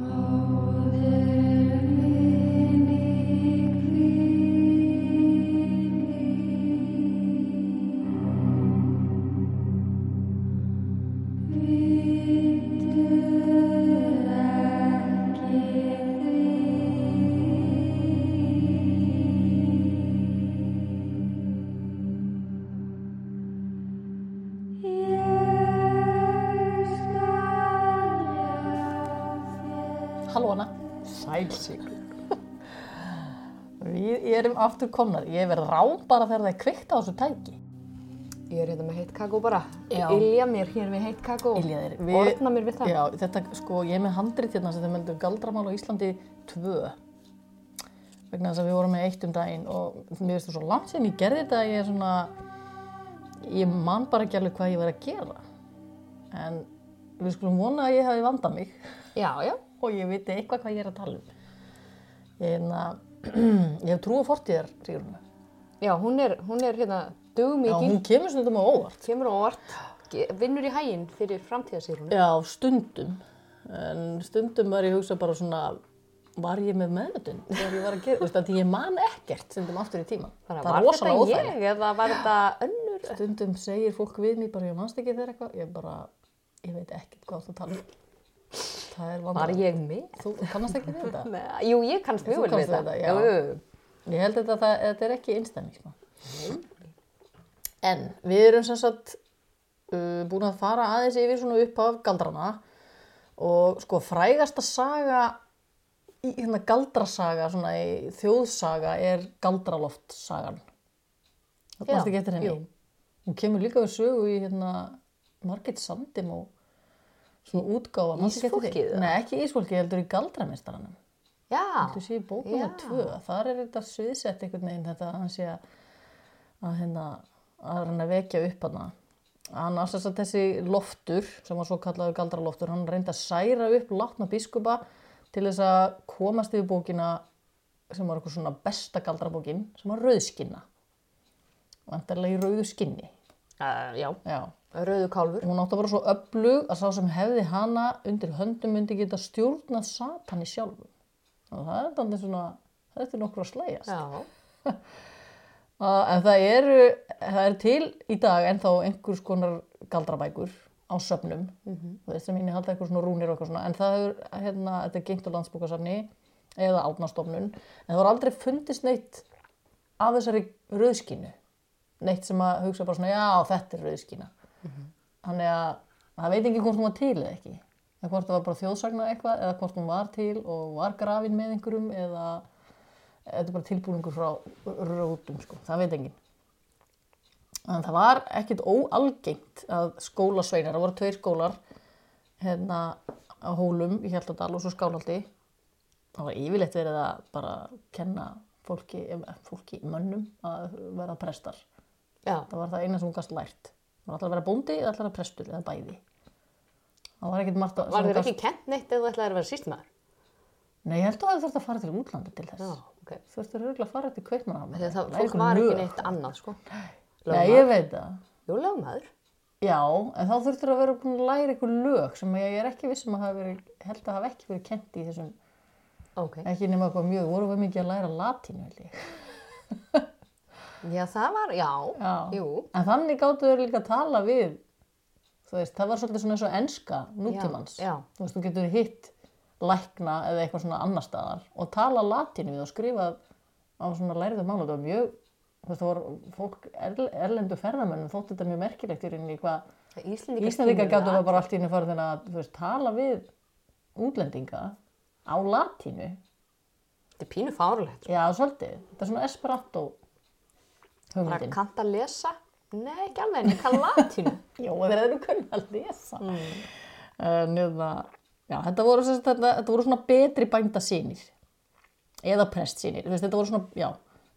Maude aftur komnar. Ég verð rám bara þegar það er kveikt á þessu tæki. Ég er hérna með heitt kakó bara. Ilja mér hér við heitt kakó. Orna mér við það. Já, þetta, sko, ég er með handrit hérna sem þau meldu galdramál á Íslandi 2. Vegna þess að við vorum með eitt um daginn og mér það svo langt sem ég gerði þetta að ég er svona, ég man bara ekki alveg hvað ég verið að gera. En við skulum vona að ég hafi vandað mig Já, já. og ég viti eitthvað hvað ég er að tala um. En að, ég hef trú á fortíðar, Sigrun. Já, hún er, hún er hérna Já, dugmikil, hún kemur stundum á óvart. kemur á óvart, vinnur í hæginn fyrir framtíðasýrunum. Já, stundum. En stundum var ég að hugsa bara svona, var ég með meðnötun þegar ég var að gera, þú veist, að ég man ekkert stundum aftur í. Bara, það var þetta óþægilegt. ég eða var þetta önnur? Stundum segir fólk við mér bara, ég manst ekki þegar eitthvað, ég bara, ég veit ekkert hvað þú tala um. Var ég með? Þú kannast ekki við þetta? Nei, Jú, ég kannast Þú mjög vel við þetta. Ég held þetta, það, þetta er ekki einstæmi, sko. En við erum sem sagt uh, búin að fara aðeins yfir svona upp af galdrana og sko frægasta saga, í, hérna galdrasaga, svona í þjóðsaga er galdraloftsagan. Það varst ekki eftir henni. jú. Hún kemur líka við sögu í hérna Margit Sandim og svona útgáfa. Ísfólkið? Nei, ekki ísfólkið, heldur í galdramistaranum. Já, Þú sé í með tvö, þar er þetta sviðsett einhvern veginn þetta að hann sé að, hérna, að reyna að vekja upp. Hann að þess að þessi loftur, sem var svo kallaður galdraloftur, hann reyndi að særa upp látna biskupa til þess að komast yfir bókina sem var eitthvað svona besta galdrabókin, sem var rauðskinna. Vantarlega í rauðu skinni. uh, já, Já. Rauðu kálfur. Hún átti að vera svo öflug að sá sem hefði hana undir höndum myndi geta stjórnað satani sjálfum. Og það er þannig svona, þetta er nokkur að slægjast. Já, Uh, en það eru, það er til í dag ennþá einhvers konar galdrabækur á söfnum, þú veist sem inni halda eitthvað svona rúnir og eitthvað svona, en það hefur, hérna, þetta er gengt á landsbókasafni eða átnastofnun, en það var aldrei fundist neitt af þessari rauðskínu, neitt sem að hugsa bara svona, já, þetta er rauðskína. Þannig að það veit ekki hvort hún var til eða ekki, eða hvort það var bara þjóðsagna eitthvað, eða hvort hún var til og var grafin með einhverjum, eða þetta er bara tilbúningur frá rótum, sko, það veit enginn. En það var ekkit óalgengt að skólasveinar, það voru tveir skólar hérna á Hólum í Hjaltadal og svo Skálhaldi. Það var yfirleitt verið að bara kenna fólki, fólki mönnum að vera prestar. já, Það var það eina sem hún gast lært. Það alltaf að vera bóndi eða alltaf að vera prestur eða bæði. Það var ekkit margt að... var þér ekki kent neitt þú ætlaði að vera sístmaður? Nei, ég held að það þurfti að fara til útlanda til þess. Já, ok. Þú þurfti örgulega að fara til kveikmanahafna. Þegar það, fólk var ekki neitt annað, sko. Já, ég veit það. Jú, lögmaður. Já, en þá þurftur að vera að læra einhver lög sem ég er ekki vissum að hafa verið, held að hafa ekki verið kent í þessum, Ok. ekki nema eitthvað mjög, vorum við mikið að læra latínu, held ég. Já, það var, já, Já. jú. En þannig gáttu þau líka að tala við, þú veist, það var svolítið svona eins og enska nútímans. Já, já. Þú veist, þú getur hitt lækna eða eitthvað svona annar staðar og tala latínu við og skrifa á svona læriðu mála. Það var mjög, þú veist, það var fólk, erl- erlendu ferðamönnum þótt þetta mjög merkilegt í rauninni hvað kunnu gætu það. bara allt í henni farið að þú veist, tala við útlendinga á latínu. Þetta er pínu fárlegt, sko. Já, svolítið. Þetta er svona esperanto Bara kannt að lesa? Nei, ekki alveg, en ég kann latínu. Jó, þeir eru kunni að lesa. Mm. Njöfna, já, þetta voru, þetta, þetta voru svona betri bændasýnir. Eða prestsýnir. Þú veist, svona, já,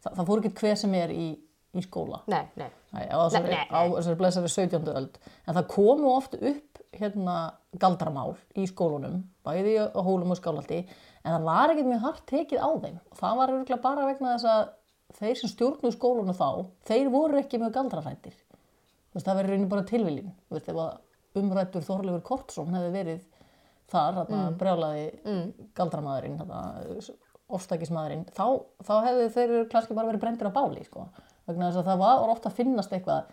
það, það fór ekki hver sem er í, í skóla. Nei, nei. Nei, á þessari, blessari 17. öld. En það komu oft upp hérna galdramál í skólunum, bæði á hólum og skálaldi, en það var ekkert mjög hart tekið á þeim. Og það var bara vegna þess að þeir sem stjórnuðu skólunum þá, þeir voru ekki með galdrarættir. Það verið raunin bara tilviljun. Þú veist, umrættur Þorleifur Kortsson hefði verið þar, þarna brjálaði galdramaðurinn, þarna ofstækismaðurinn, þá, þá hefðu þeir kannski bara verið brendir á báli, sko. Vegna þess að það var ofta að finnast eitthvað,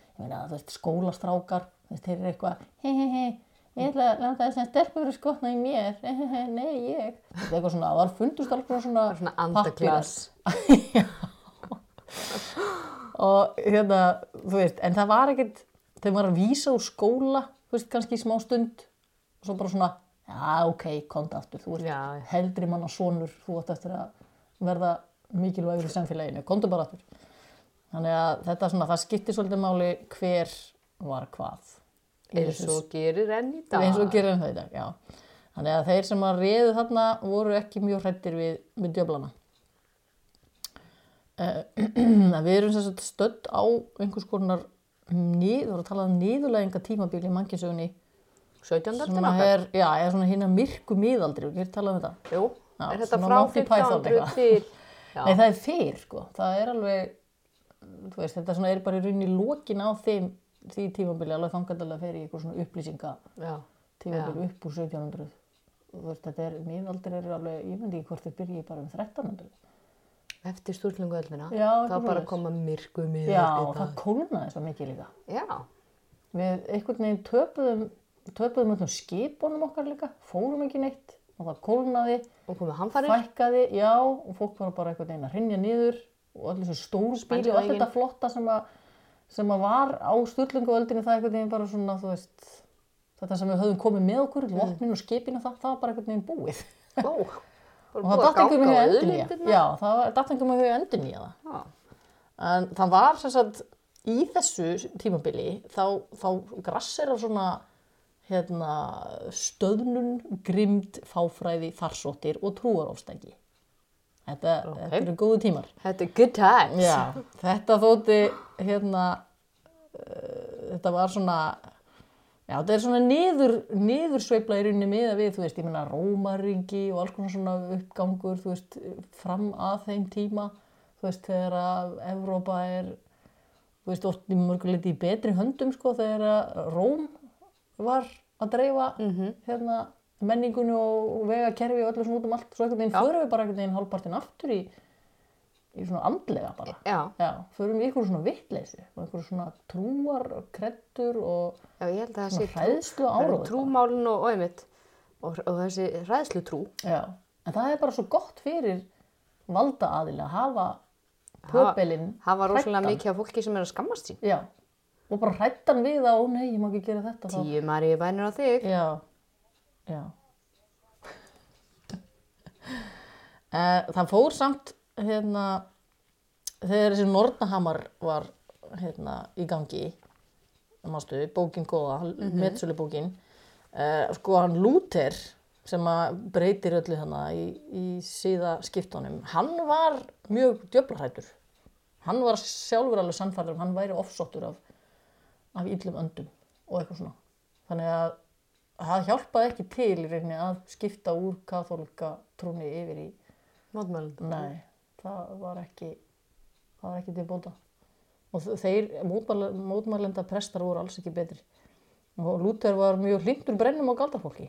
veist, skólastrákar, veist, þeir eru eitthvað, hei, hei, hei, ég ætla að láta þess að stelpur eru skotna í mér, hei, hei, hei, nei, ég. Það var fundust alveg svona, Svona pappírar. og hérna, þú veist, en það var ekkert, þegar maður var að vísa úr skóla, þú veist, kannski í smá stund, og svo bara svona, já, ok, komdu aftur, þú veist, Já. heldri manna sonur, þú átt eftir að verða mikilvægur í samfélaginu, komdu bara aftur. Þannig að þetta svona, það skiptir svolítið máli hver var hvað. Eins og gerir enn í dag. eins og gerir það í dag, já. Þannig að þeir sem að réðu þarna voru ekki mjög hrættir við, við djöflana. Uh, við erum sagt stödd á einhvers konar nið, voru að tala um niðurlæginga tímabil í mannkynnsögunni 17. sem að er, já, er svona hérna myrku miðaldri, við getum talað um þetta. Jú, Já, er þetta frá Monty Python 1500 eitthvað. til... Já, Nei, það er fyrr, sko. Það er alveg, þú veist, þetta er bara í rauninni lokin á þeim, því tímabili, alveg þangandalega fer í eitthvað svona upplýsinga já, tímabili upp úr 1700 þú veist, þetta er, miðaldir eru alveg ég myndi ekki hvort þau byrji bara um 1300 eftir stúrlingu öllina. Já, Þá bara koma myrku miður já, í það dag. kólnaði svo mikið líka Já, við einhvern veginn töpuðum töpuðum öllum skipunum okkar líka fórum ekki neitt og það kólnaði og komið hamfarir. fækkaði, já, og fólk var bara einhvern veginn að rinja niður og allir þessu stóru bíli og allt þetta flotta sem að sem að var á styrlinguöldinu það einhvern veginn bara svona, þú veist þetta sem við höfum komið með okkur, Mm. vopnin og skipin og það, það var bara einhvern veginn búið og það datt einhver með ganga endun í það var- datt einhver með endun í það en það var sem sagt í þessu tímabili þá, þá grassir á svona hérna, stöðnun, grimd, fáfræði, farsóttir og trúarofstæki. Þetta, þetta eru góðu tímar. Þetta er good times. Já, þetta þótti hérna uh, þetta var svona já, þetta er svona niður niðursveifla í rauninni miða við, þú veist, ég meina Rómaringi og alls konar svona uppgangur, þú veist, fram að þeim tíma, þú veist, þegar að Evrópa er þú veist, í mörguleiti í betri höndum sko, þegar að Róm var að dreifa hérna menningunni og vegakerfi og öllu svona út um allt, svo einhvern veginn förum við bara einhvern veginn hálfpartin aftur í í svona andlega bara. Já, Já, förum í einhverju svona vittleysu og einhverju svona trúar, kreddur og já, ég held að það sé hræðslu áróður. trúmálin og, einmitt og, og þessi ræðslu trú. Já, en það er bara svo gott fyrir valda aðilega að hafa pöbelinn Það var rosalega mikið af fólki sem er að skammast sín. Já, og bara hrættan við að, ó nei, ég má ekki gera þetta. Tíu maríu bænir á þig. Já, já. Eh, Það fór samt, hérna, þegar þessi Nornahamar var hérna, í gangi, mástu, bókin góða, mm -hmm. bókin, uh, sko hann Luther, sem að breytir öllu hana í, í síða skiptunum, hann var mjög djöflarhættur. Hann var sjálfur alveg sannfærður, um hann væri ofsóttur af, af illum öndum og eitthvað svona. Þannig að það hjálpaði ekki til í rauninni að skipta úr kathólika trúni yfir í, Mótmælin. Það var ekki, það var ekki til bóta. Og þeir mótmæl, mótmælenda prestar voru alls ekki betri. Og Lúther var mjög hlindur brennum á galdarfólki,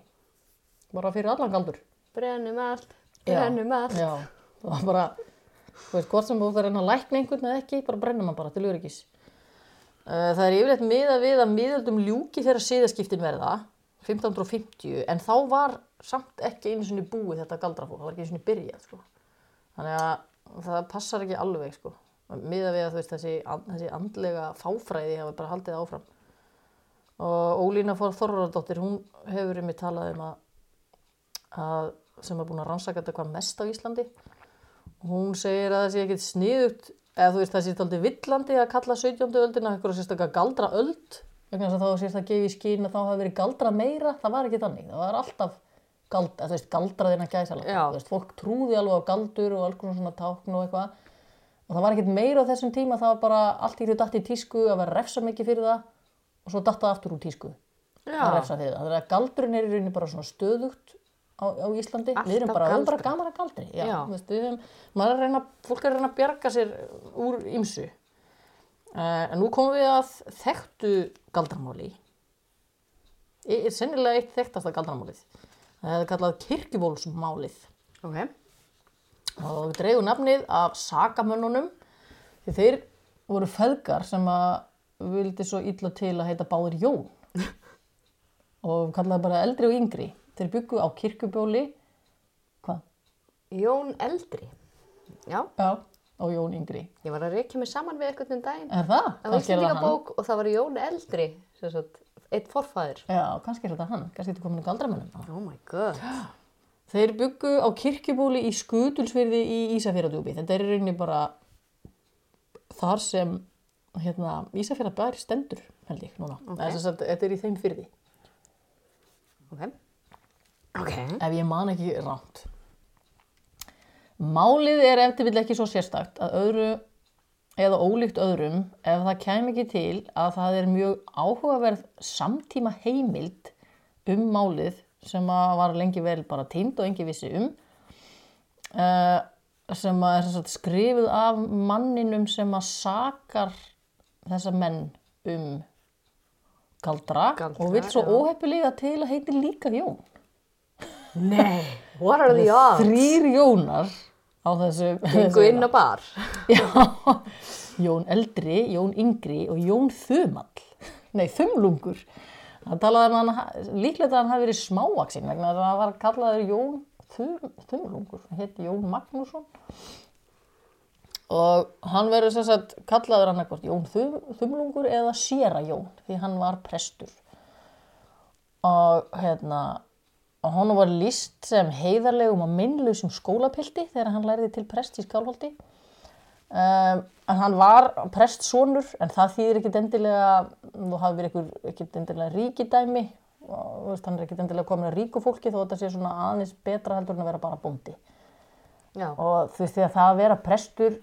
bara fyrir allan galdur. Brennum allt, Já, brennum allt. Já, það var bara, þú veist, hvort sem þú þarf að lækna einhvern eða ekki, bara brennum hann bara til öryggis. Uh, Það er yfirleitt miða við að miðöldum ljúki þegar siðaskiptin verða, 1550, en þá var samt ekki einu sinni búið þetta galdrafólk, það var ekki einu sinni byrjað, sko. Þannig að það passar ekki alveg, sko. Miða við að veist, þessi, þessi andlega fáfræði hafa bara haldið áfram. Og Ólína Fór Þorraradóttir, hún hefur um mig talað um að, að sem er búin að rannsaka þetta hvað mest á Íslandi. Hún segir að það sé ekkert sniðugt, eða þú veist það sé alltaf villandi að kalla 17. öldina eitthvað sérstaklega galdra öld, þá sést að gefa í skýrin að þá hafi verið galdra meira, það var ekki þannig, það var alltaf gald, eða, þú veist, galdraðina gæsala, Já. þú veist, fólk trúði alveg á galdur og alls konar svona tákn og eitthvað og það var ekkert meira á þessum tíma, það var bara allt í því datt í tísku að vera refsa mikið fyrir það og svo datt það aftur úr tísku að refsa fyrir það. Þannig að galdurinn er í rauninni bara svona stöðugt á, á Íslandi. við erum Alltaf bara, við erum bara að galdri. Já, Já. Veist, við erum, maður er að reyna, fólk er að reyna að bjarga sér úr ymsu. Uh, en nú komum við að þekktu galdramáli. Er sennilega eitt þekktasta galdramálið. Það er kallað kirkjubólsmálið Ok. og dreigur nafnið af sakamönnunum því þeir voru feðgar sem að vildi svo illa til að heita báðir Jón og kallaði bara eldri og yngri. Þeir byggu á kirkjubóli, hvað? Jón Eldri. Já, Já, og Jón yngri. ég var að reykja mig saman við eitthvað um daginn. Er það? Það var hann. Íslandingabók og það var Jón Eldri, sem sagt, eitt forfæður. Já, kannski er þetta hann. Kannski er þetta komin í galdramönnum. Oh my god. Þeir byggu á kirkjubóli í Skutulsfyrði í Ísafjörðadjúpi. Þetta er rauninni bara þar sem hérna, Ísafjörðabær stendur, held ég, núna. Ok. Okay. Sagt, þetta er í þeim fyrði, Ok. Ok. ef ég man ekki ránt. Málið er eftir vill ekki svo sérstakt að öðru eða ólíkt öðrum ef það kem ekki til að það er mjög áhugaverð samtíma heimild um málið sem að var lengi vel bara týnd og engi vissi um uh, sem að er sem skrifuð af manninum sem að sakar þessa menn um galdra, Galdra, og vill svo já. óheppilega til að heiti líka Jón. Nei. What are the odds? Þrýr Jónar á þessu Gengu inn á bar. Já, Jón eldri, Jón yngri og Jón þumall. Nei, þumlungur. Það talaði um hann, líklega að hann hafi verið smávaksinn vegna þess að hann var kallaður Jón þum, þumlungur. Hann hétti Jón Magnússon. Og hann verður sem sagt kallaður hann eitthvað Jón þum, þumlungur eða séra Jón því hann var prestur. Og hérna, og hann var list sem heiðarlegum og minnlausum skólapilti þegar hann læriði til prest í Skálholti. Um, en hann var prestsonur en það þýðir ekkit endilega þú hafi verið ekkur, ekkit endilega ríkidæmi og veist, hann er ekkit endilega komin að ríku fólki þó þetta sé svona aðeins betra heldur en að vera bara bóndi Já. og þú veist því að það að vera prestur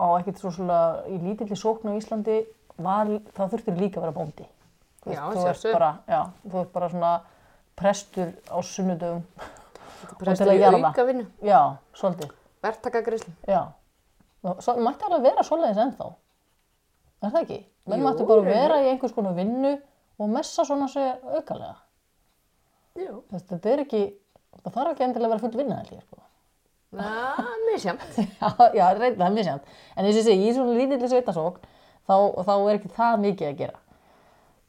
á svo svona í lítilli sókn á Íslandi var, það þurftir líka að vera bóndi Þú Já, þú ert bara, já, þú ert bara svona prestur á sunnudöfum Prestur í auka vinnu. já, svolítið Verktaka greiðslu. Já, svo, mætti alveg vera svoleiðis ennþá. Er það ekki? Menn mætti bara vera í einhvers konar vinnu og messa svona sig aukalega. Jú. Þetta er ekki, það þarf ekki endilega að vera full vinna ég, sko. Það er misjamt. Já, já, það er mjög sjátt. En eins og ég segi, í svona lítilli sveitasókn, þá, þá er ekki það mikið að gera.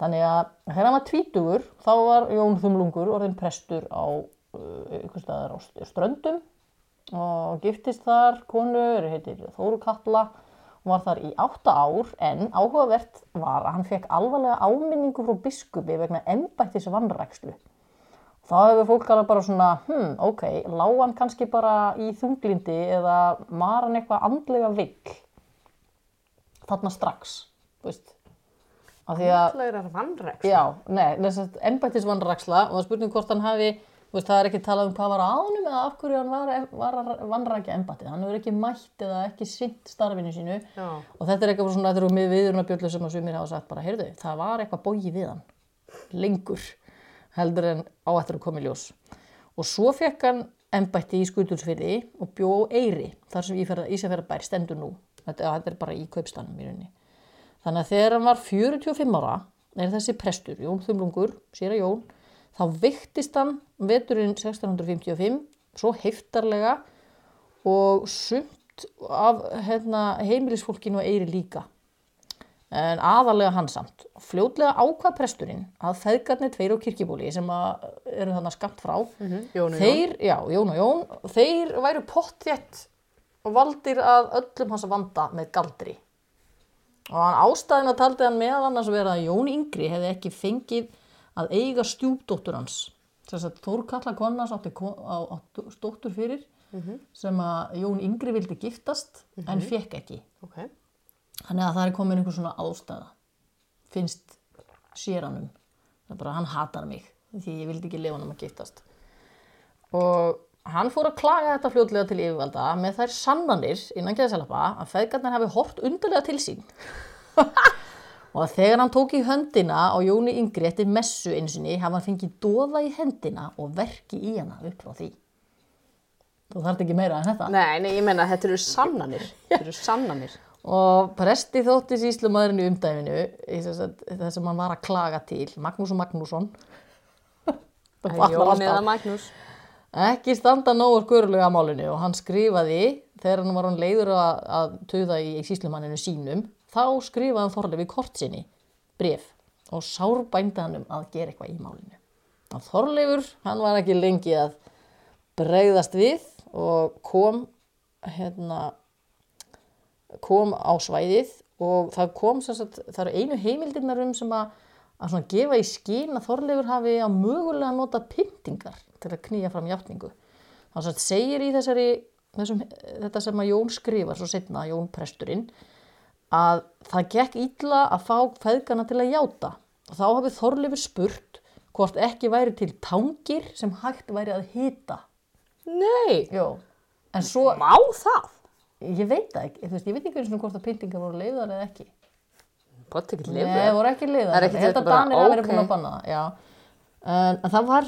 Þannig að þegar hann var tvítugur, þá var Jón Þumlungur orðin prestur á staðar á st- ströndum og giftist þar konu, er heitir Þóru Katla og var þar í átta ár en áhugavert var að hann fekk alvarlega áminningu frá biskupi vegna embættis vannrækslu. Þá hefur fólk alveg bara svona, hm, ok, lág hann kannski bara í þunglindi eða var hann eitthvað andlega vill þarna strax, veist. Af því að, Ætlaður vannræks. já, nei, þess að embættisvannræksla og það spurning hvort hann hafi, veist, það er ekki talað um hvað var á honum eða af hverju hann var, var að vannrækja embættið. Hann hefur ekki mætt eða ekki sinnt starfinu sínu Já. og þetta er eitthvað svona, þetta eru með viðurnabjöllu sem að sumir hafa sagt bara, heyrðu, það var eitthvað bógi við hann, lengur heldur en á eftir að koma í ljós. Og svo fekk hann embætti í Skutulsfyrði og bjó á Eyri, þar sem Ísafjörðabær stendur nú. Þetta, þetta er bara í kaupstanum í rauninni. Þannig að þegar hann var 45 ára, er þessi prestur, Jón Þumlungur, séra Jón, þá veiktist hann veturinn 1655, svo heiftarlega og sumt af hérna, heimilisfólkinu á Eyri líka en aðalega hann samt. Fljótlega ákvað presturinn að feðgarnir tveir á kirkjubóli sem að eru þannig skamt frá, Jón og Jón. þeir, já, Jón og Jón, þeir væru pottjett og valdir að öllum hans vanda með galdri. Og hann ástæðin að taldi hann meðal annars vera að Jón Yngri hefði ekki fengið að eiga stjúpdóttur hans. Þess að Þór Kalla Konnas átti ko- á, á dóttur fyrir sem að Jón Yngri vildi giftast en fekk ekki. Ok. Þannig að það er komin einhver svona ástæða. Finnst séranum. Það er bara, hann hatar mig. Því ég vildi ekki lifa hann um að giftast. Og hann fór að klaga þetta fljótlega til yfirvalda með þær sannanir innan geðsalapa að feðgarnir hafi hort undarlega til sín. og að þegar hann tók í höndina á Jóni Yngri eftir messu einsinni hafa hann fengið dóða í hendina og verki í hana upp frá því. Þú þarft ekki meira en þetta. Nei, nei, ég meina þetta eru sannanir. Þetta eru sannanir. Og presti þótti síslumadurinn í umdæminu, í þess að- hann var að klaga til, Magnús og Magnússon, Það fatlar Jón alltaf. eða Magnús. Ekki standa nógur gurulega að málinu og hann skrifaði, þegar hann var hann leiður að, að tuða í, síslumanninu sínum, þá skrifaði hann Þorleifi kort sinni, bref, og sárbænda hann um að gera eitthvað í málinu. Og Þorleifur, hann var ekki lengi að bregðast við og kom, hérna, kom á svæðið og það kom sagt, það eru einu heimildirnar um sem að, að gefa í skín að Þorleifur hafi að mögulega nota pyntingar til að knýja fram játningu. Það sem sagt segir í þessari, þessum, þetta sem að Jón skrifar svo setna, Jón presturinn, að það gekk illa að fá feðgana til að játa. Og þá hafið Þorleifur spurt hvort ekki væri til tangir sem hægt væri að hita. Nei, Jó. En svo, má það? ég veit það ekki, þú veist, ég veit ekki eins og hvort að pyntingar voru leiðar eða ekki. Bótt ekki Nei, það lifið. voru ekki leiðar. Það er ekki Þetta þetta bara, Danir hafa verið ókei. búin að banna það, já. En, en það var,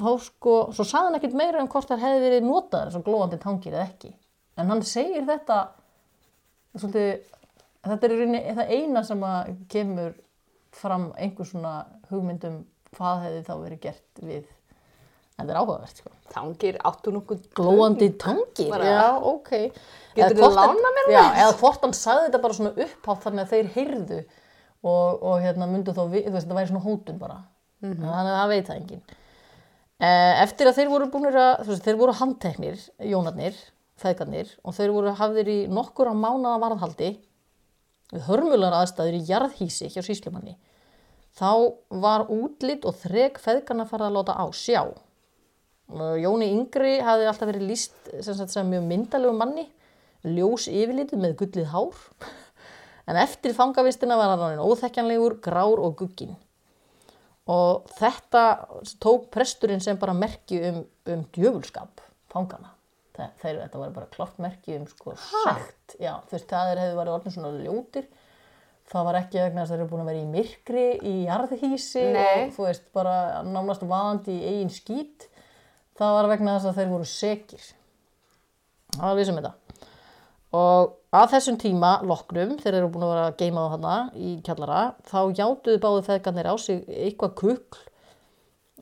þá sko, svo sagði hann ekkert meira um hvort það hefði verið notaðar svo glóandi tangir eða ekki. En hann segir þetta, svolítið, þetta er í rauninni það eina sem að kemur fram einhver svona hugmyndum hvað hefði þá verið gert við. Þetta er áhugavert, sko. Tangir áttu nokkuð Glóandi tangir, Bara- já, ok. Hvort hann- lánað mér Já, það? eða hvort hann sagði þetta bara svona upphátt þannig að þeir heyrðu og, og hérna myndu þá, við, þú veist, þetta væri svona hótun bara. Þannig að það veit það enginn. Eh, Eftir að þeir voru búinir að, veist, þeir voru handteknir, jónarnir, feðgarnir og þeir voru hafðir í nokkur á mánaða varðhaldi við hörmular aðstæður í jarðhísi hjá síslumanni. Þá var útlit og þrek feðgarna farið að láta á sjá. Jóni Yngri hafði alltaf verið líst sem, sagt, sem mjög myndalegu manni, ljós yfirlitið með gullið hár. En eftir fangavistina var hann óþekkjanlegur, grár og gugginn. Og þetta tók presturinn sem bara merki um, um djöfulskap fangana. Þe- Þeir, þetta var bara klart merki um sko sagt. Já, þú veist, það er hefði verið orðin svona ljótir. Það var ekki vegna þess að þeir eru búin að vera í myrkri, í jarðhísi og þú veist, bara nánast vaðandi í eigin skít. Það var vegna þess að þeir voru sekir. Það var vissum þetta. Og að þessum tíma loknum, þeir eru búin að vera að geima það hana í kjallara, þá játuðu báðu feðgarnir á sig eitthvað kukl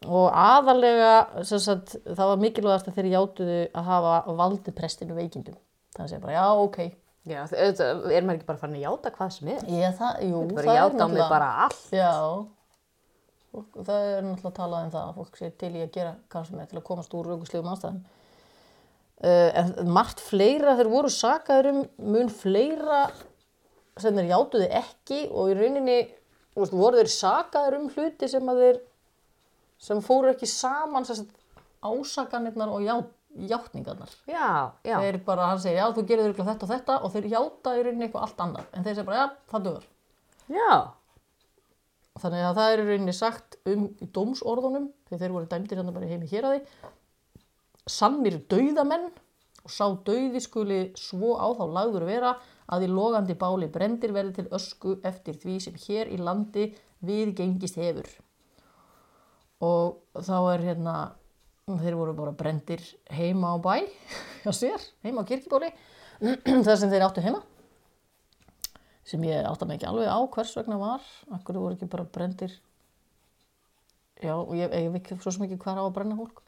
og aðalega, sagt, það var mikilvægast að þeir játuðu að hafa valdi prestinu veikindum. Þannig að segja bara, já, ok. Já, auðvitað er maður ekki bara farin að játa hvað sem er. Ég, það, jú, það er á náttúrulega- bara allt. Já, það er náttúrulega talað um það að fólk sé til í að gera hvað sem er til að komast úr aukuslegum ástæðum. Uh, en margt fleira, þeir voru sakaður um mun fleira sem þeir játuðu ekki og í rauninni veist, voru þeir sakaður um hluti sem að þeir sem fóru ekki saman ásakanirnar og já, játningarnar. Já, já. Þeir bara, hann segir, já, þú gerir örugglega þetta og þetta og þeir játa í rauninni eitthvað allt annað. En þeir segir bara, já, það duður. Já. Þannig að það er í rauninni sagt um í dómsorðunum, þegar þeir voru dæmdir hérna bara heimi hér að því, sannir dauðamenn og sá dauði skuli svo á þá lagður vera að í logandi báli brendir verði til ösku eftir því sem hér í landi við gengist hefur. Og þá er hérna, þeir voru bara brendir heima á bæ, hjá sér, heima á kirkibóli, þar sem þeir áttu heima sem ég átta mig ekki alveg á hvers vegna var, akkur voru ekki bara brendir já, og ég, veit svo sem ekki hvað á að brenna fólk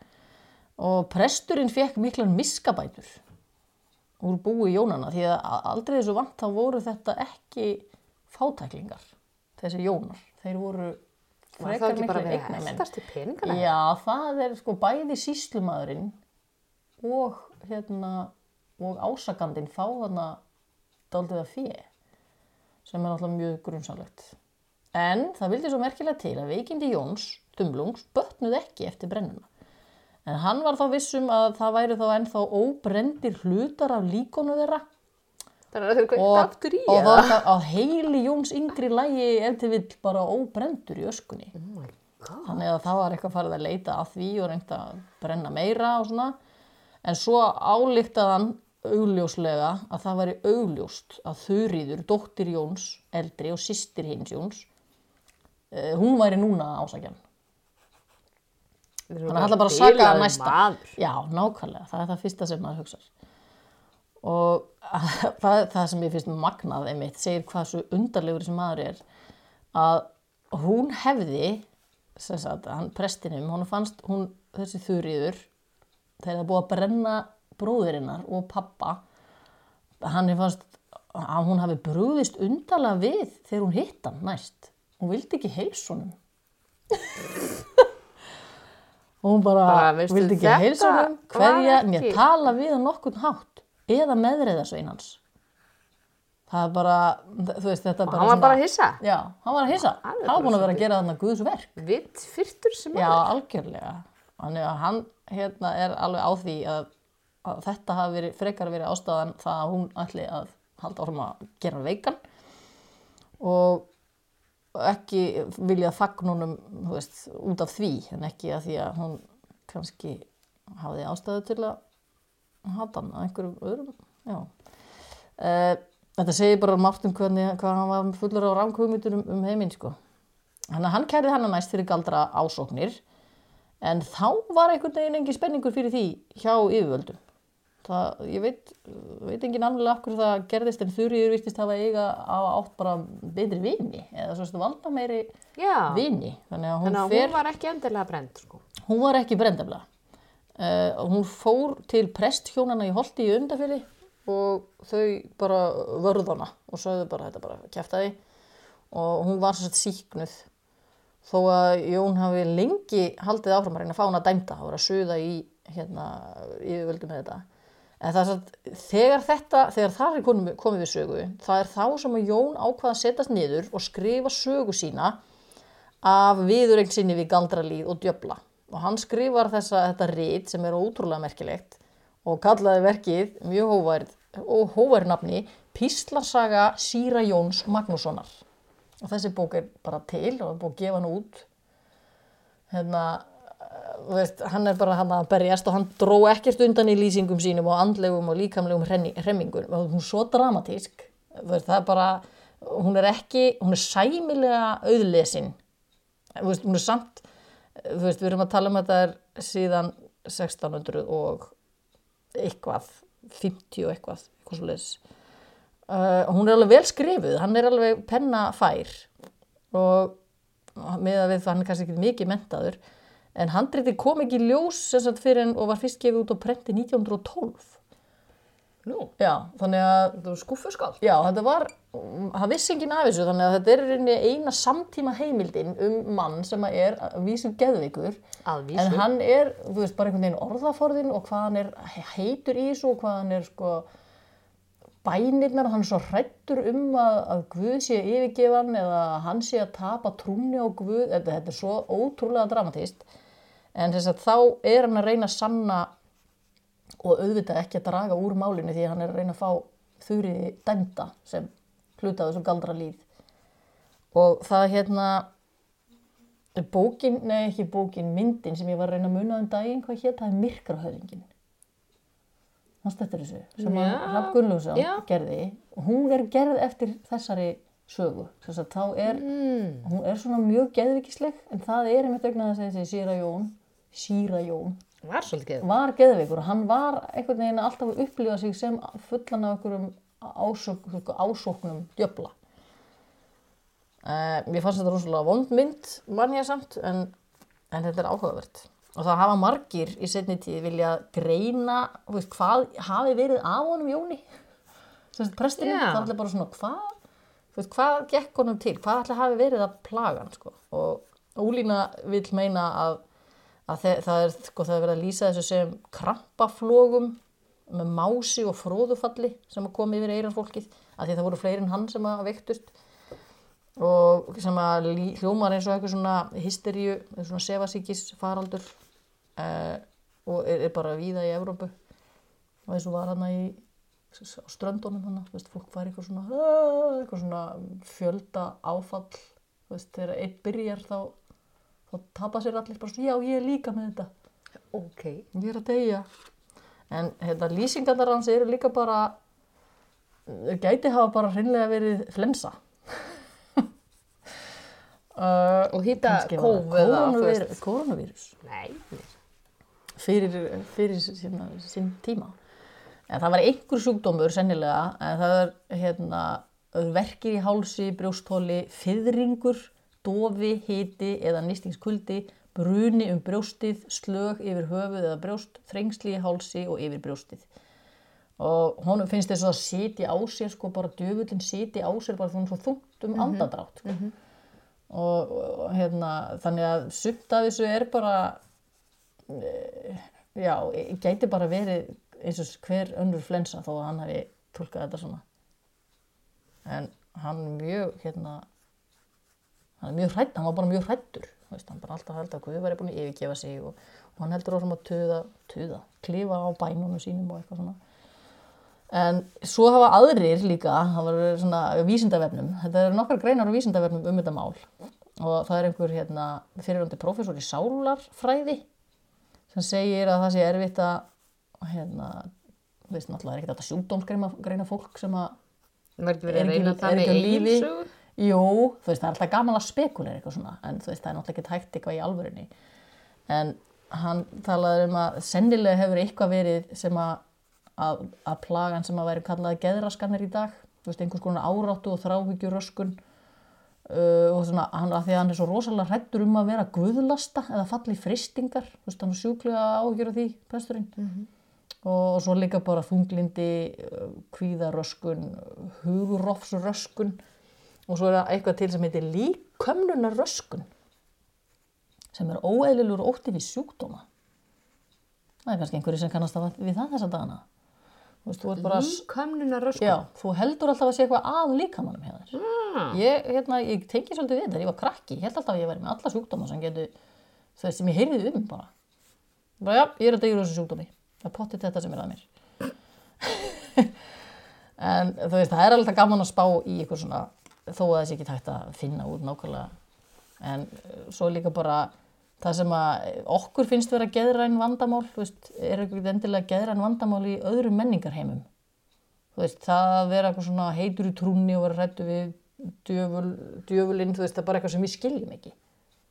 og presturinn fekk miklan miskabætur úr búi Jónana því að aldrei þessu vant þá voru þetta ekki fátæklingar þessi Jónar, þeir voru verið að eignamenn. Já, það er sko bæði síslumadurinn og hérna og ásakandinn fá þarna daldið að fjö sem er náttúrulega mjög grunnsamlegt. En það vildi svo merkilega til að veikindi Jóns, Dumlungs, bötnuð ekki eftir brennuna. En hann var þá vissum að það væri þá ennþá óbrendir hlutar af líkonu þeirra Þannig að þeir og, aftur í og eða? það var að heili Jóns yngri lægi ef til vill bara óbrendur í öskunni. Oh. Þannig að það var eitthvað farið að leita að því og reynda að brenna meira og svona. En svo álíktað hann augljóslega að það væri augljóst að Þuríður, dóttir Jóns, eldri og systir hins Jóns, uh, hún væri núna ásakjan. Þannig að það ætla bara að saka Bilaður næsta. maður. Já, nákvæmlega, það er það fyrsta sem maður hugsar. Og það, það sem ég finnst magnað einmitt segir hvað svo undarlegur sem maður er að hún hefði sagt, hann prestinum, hún fannst hún, þessi þurriður þegar það búið að brenna bróðurinnar og pappa hann er fannst að hún hafi brúðist undarlega við þegar hún hitt hann næst hún vildi ekki heilsunum og hún bara, Bara, vildi ekki heilsunum var hverja, mér tala við hann nokkurn hátt eða meðreiðasvein hans. Það er bara þú veist þetta er Og bara hann var bara að hissa. já, hann var að hissa, Hann var búin að vera að gera þarna Guðs verk. Vitt fyrtur sem Já, algjörlega. Þannig að hann hérna er alveg á því að, að þetta hafi verið, frekar verið ástæðan það að hún ætli að halda áfram að gera veikan. Og ekki vilja fagnunum, veist, út af því en ekki að því að hún kannski hafði ástæðu til að hata hann að einhverjum öðrum. Uh, þetta segir bara margt um hvernig, hvað hann var fullur á rámkvömyndunum um, um heiminn, sko. Að hann kærði hann næst fyrir galdra ásóknir en þá var einhvern veginn engin spenningur fyrir því hjá yfirvöldum. Það, ég veit, veit engin alveg okkur það gerðist en Þurriður virtist hafa eiga á átt bara betri vini eða svo stu valda meiri Já, vini. Þannig að hún, þannig að fer, hún var ekki endilega brend, sko. hún var ekki brendafla. Uh, hún fór til presthjónana í Holti í undafyrir og þau bara vörðana og sögðu bara þetta bara kæftæði og hún var svo sett síknuð þó að Jón hafi lengi haldið áfram að reyna að fá hún að dæmta og vera að suða í hérna yfirvöldu með þetta en það er svo þegar þetta þegar það er komið, komið við sögu það er þá sem að Jón ákvað að setjast niður og skrifa sögu sína af viðurregn sinni við galdralíð og djöfla. Og hann skrifar þessa, þetta rít sem er ótrúlega merkilegt og kallaði verkið mjög hóværð og hóværð nafni Píslarsaga Síra Jóns Magnússonar. Og þessi bók er bara til og er búið að gefa hann út. Hérna veist, hann er bara hann að berjast og hann dró ekkert undan í lýsingum sínum og andlegum og líkamlegum hremmingur og hún er svo dramatísk veist, það er bara, hún er ekki hún er sæmilega auðlesin. Veist, hún er samt við erum að tala um þetta er síðan 1600 og eitthvað 50 og eitthvað, eitthvað svo leis uh, hún er alveg vel skrifuð hann er alveg pennafær og með að við það hann er kannski ekki mikið mentaður en handriti kom ekki ljós sagt fyrir en og var fyrst gefið út á prenti 1912 Nú, já, þannig að þú skúfuskáld. Já, þetta var, hann vissi enginn af þessu þannig að þetta er eina samtíma heimildin um mann sem er að vísum geðveikur. Að vísu. en hann er, þú veist, bara einhvern veginn orðaforðin og hvað hann er heitur í þessu og hvað hann er sko bænirnar, hann er svo hrættur um að, að Guð sé yfirgefan eða hann sé að tapa trúni á Guð, þetta, þetta er svo ótrúlega dramatist en þess að þá er hann að reyna að sanna og auðvitað ekki að draga úr málinu því hann er að reyna að fá þurriði dæmda sem hluta þessu galdra líð. Og það hérna bókin, nei ekki bókin, myndin sem ég var að reyna að muna um daginn, hvað hétt, það? Er Myrkrahöfingin Manstu eftir þessu? Sem að Já, Hrafn Gunnlaugsson já. gerði. Hún er gerð eftir þessari sögu. Þess að þá er, Mm. hún er svona mjög geðvikisleg en það er einmitt vegna þess að þessi Síra Jón Síra Jón Var svolítið geð. var geðveikur og hann var einhvern veginn alltaf að upplifa sig sem fullan af einhverjum ásók, ásóknum djöfla. Uh, mér fannst þetta rosalega vond mynd, mann ég samt, en, en þetta er áhugavert. Og það hafa margir í setni tíð vilja greina, veist, hvað hafi verið af honum Jóni? Þessi presturinn, Já. það er allir bara svona, hvað, veist, hvað gekk honum til? Hvað allir hafi verið að plaga hann, sko? Og Ólína vil meina að að það er, sko, það er verið að lýsa þessu sem krampaflogum með mási og fróðufalli sem að koma yfir eiranfólkið að því það voru fleiri en hann sem að veiktust. Og sem að hljómar eins og eitthvað svona hysteríu, svona sefasíkis faraldur uh, og er, er bara víða í Evrópu. Og og var hann í ströndunum hann, veist, fólk var eitthvað svona "Ah", eitthvað svona fjölda áfall. Veist, þegar einn byrjar þá þá tapa sér allir bara svona, já ég er líka með þetta. Ok. ég er að deyja. En hérna, lýsingarnar hans eru líka bara þau gæti hafa bara hreinlega verið flensa. Uh, Og hýta koronavírus, fyrir, fyrir sína, sín tíma. En það var einhver sjúkdómur sennilega en það er hérna verkir í hálsi, brjóstóli, fyrringur dofi, hiti eða nýstingskuldi, bruni um brjóstið, slög yfir höfuð eða brjóst, þrengsli í hálsi og yfir brjóstið. Og honum finnst þess að sitja á sér, sko, bara djöfullin sitja á sér, bara hún er svo þungt um andadrátt, sko. Og, og hérna, þannig að sumt af þessu er bara, eh, já, gæti bara verið eins og hver önnur flensa þó að hann hafi tólkað þetta svona. En hann mjög, hérna, hann er mjög hrætt, hann var bara mjög hrættur veist, hann bara alltaf held að Guð væri búin að yfirgefa sig og, og hann heldur ósum að tuða, tuða klifa á bænunum sínum og eitthvað svona. En svo hafa aðrir líka það var svona vísindavefnum þetta eru nokkar greinar á vísindavefnum um þetta mál. Og það er einhver hérna, fyriröndi professor í sálarfræði sem segir að það sé erfitt að hérna, veist náttúrulega er ekki þetta sjúkdómsgreina fólk sem að Það var ekki verið Er að reyna er það með eigin lífi? Jú, þú veist, það er alltaf gaman að spekulera eitthvað svona, en þú veist, það er náttúrulega ekki hægt eitthvað í alvörinni. En hann talaði um að sennilega hefur eitthvað verið sem að, að, að plagan sem að væri kallaði geðraskanir í dag, þú veist, einhvers konar áráttu og þráhyggjuröskun uh, og svona, hann, að því að hann er svo rosalega hrættur um að vera guðlasta eða falli fristingar, þú veist, hann er sjúklega áhyggjur af því, presturinn. Og svo líka bara þunglindi, uh, kvíðaröskun, hugurofsröskun og svo er það eitthvað til sem heitir líkömnunarröskun sem er óeðlilegur ótti við sjúkdóma. Það er kannski einhverju sem kannast að við það þessa. Líkömnuna rösku. Já, þú heldur alltaf að sé eitthvað að líkamannum hjá þér. Ah. Ég, hérna, ég tengi svolítið við þetta, ég var krakki, ég held alltaf að ég væri með alla sjúkdóma sem getur, veist, sem ég heyrði um bara. Bara, já, ég er að degjur þessu sjúkdómi. Það er pottið þetta sem er að mér. en þú veist, það er alltaf gaman að spá í ykkur svona, þó að þessi ekki hægt að finna út nákvæmlega. En eh, svo líka bara það sem að okkur finnst vera geðræn vandamál, þú veist, er ekki endilega geðræn vandamál í öðrum menningarheimum þú veist, það að vera eitthvað svona heitur í trúnni og vera hrættu við djöful, djöfulinn, þú veist, það er bara eitthvað sem við skiljum ekki.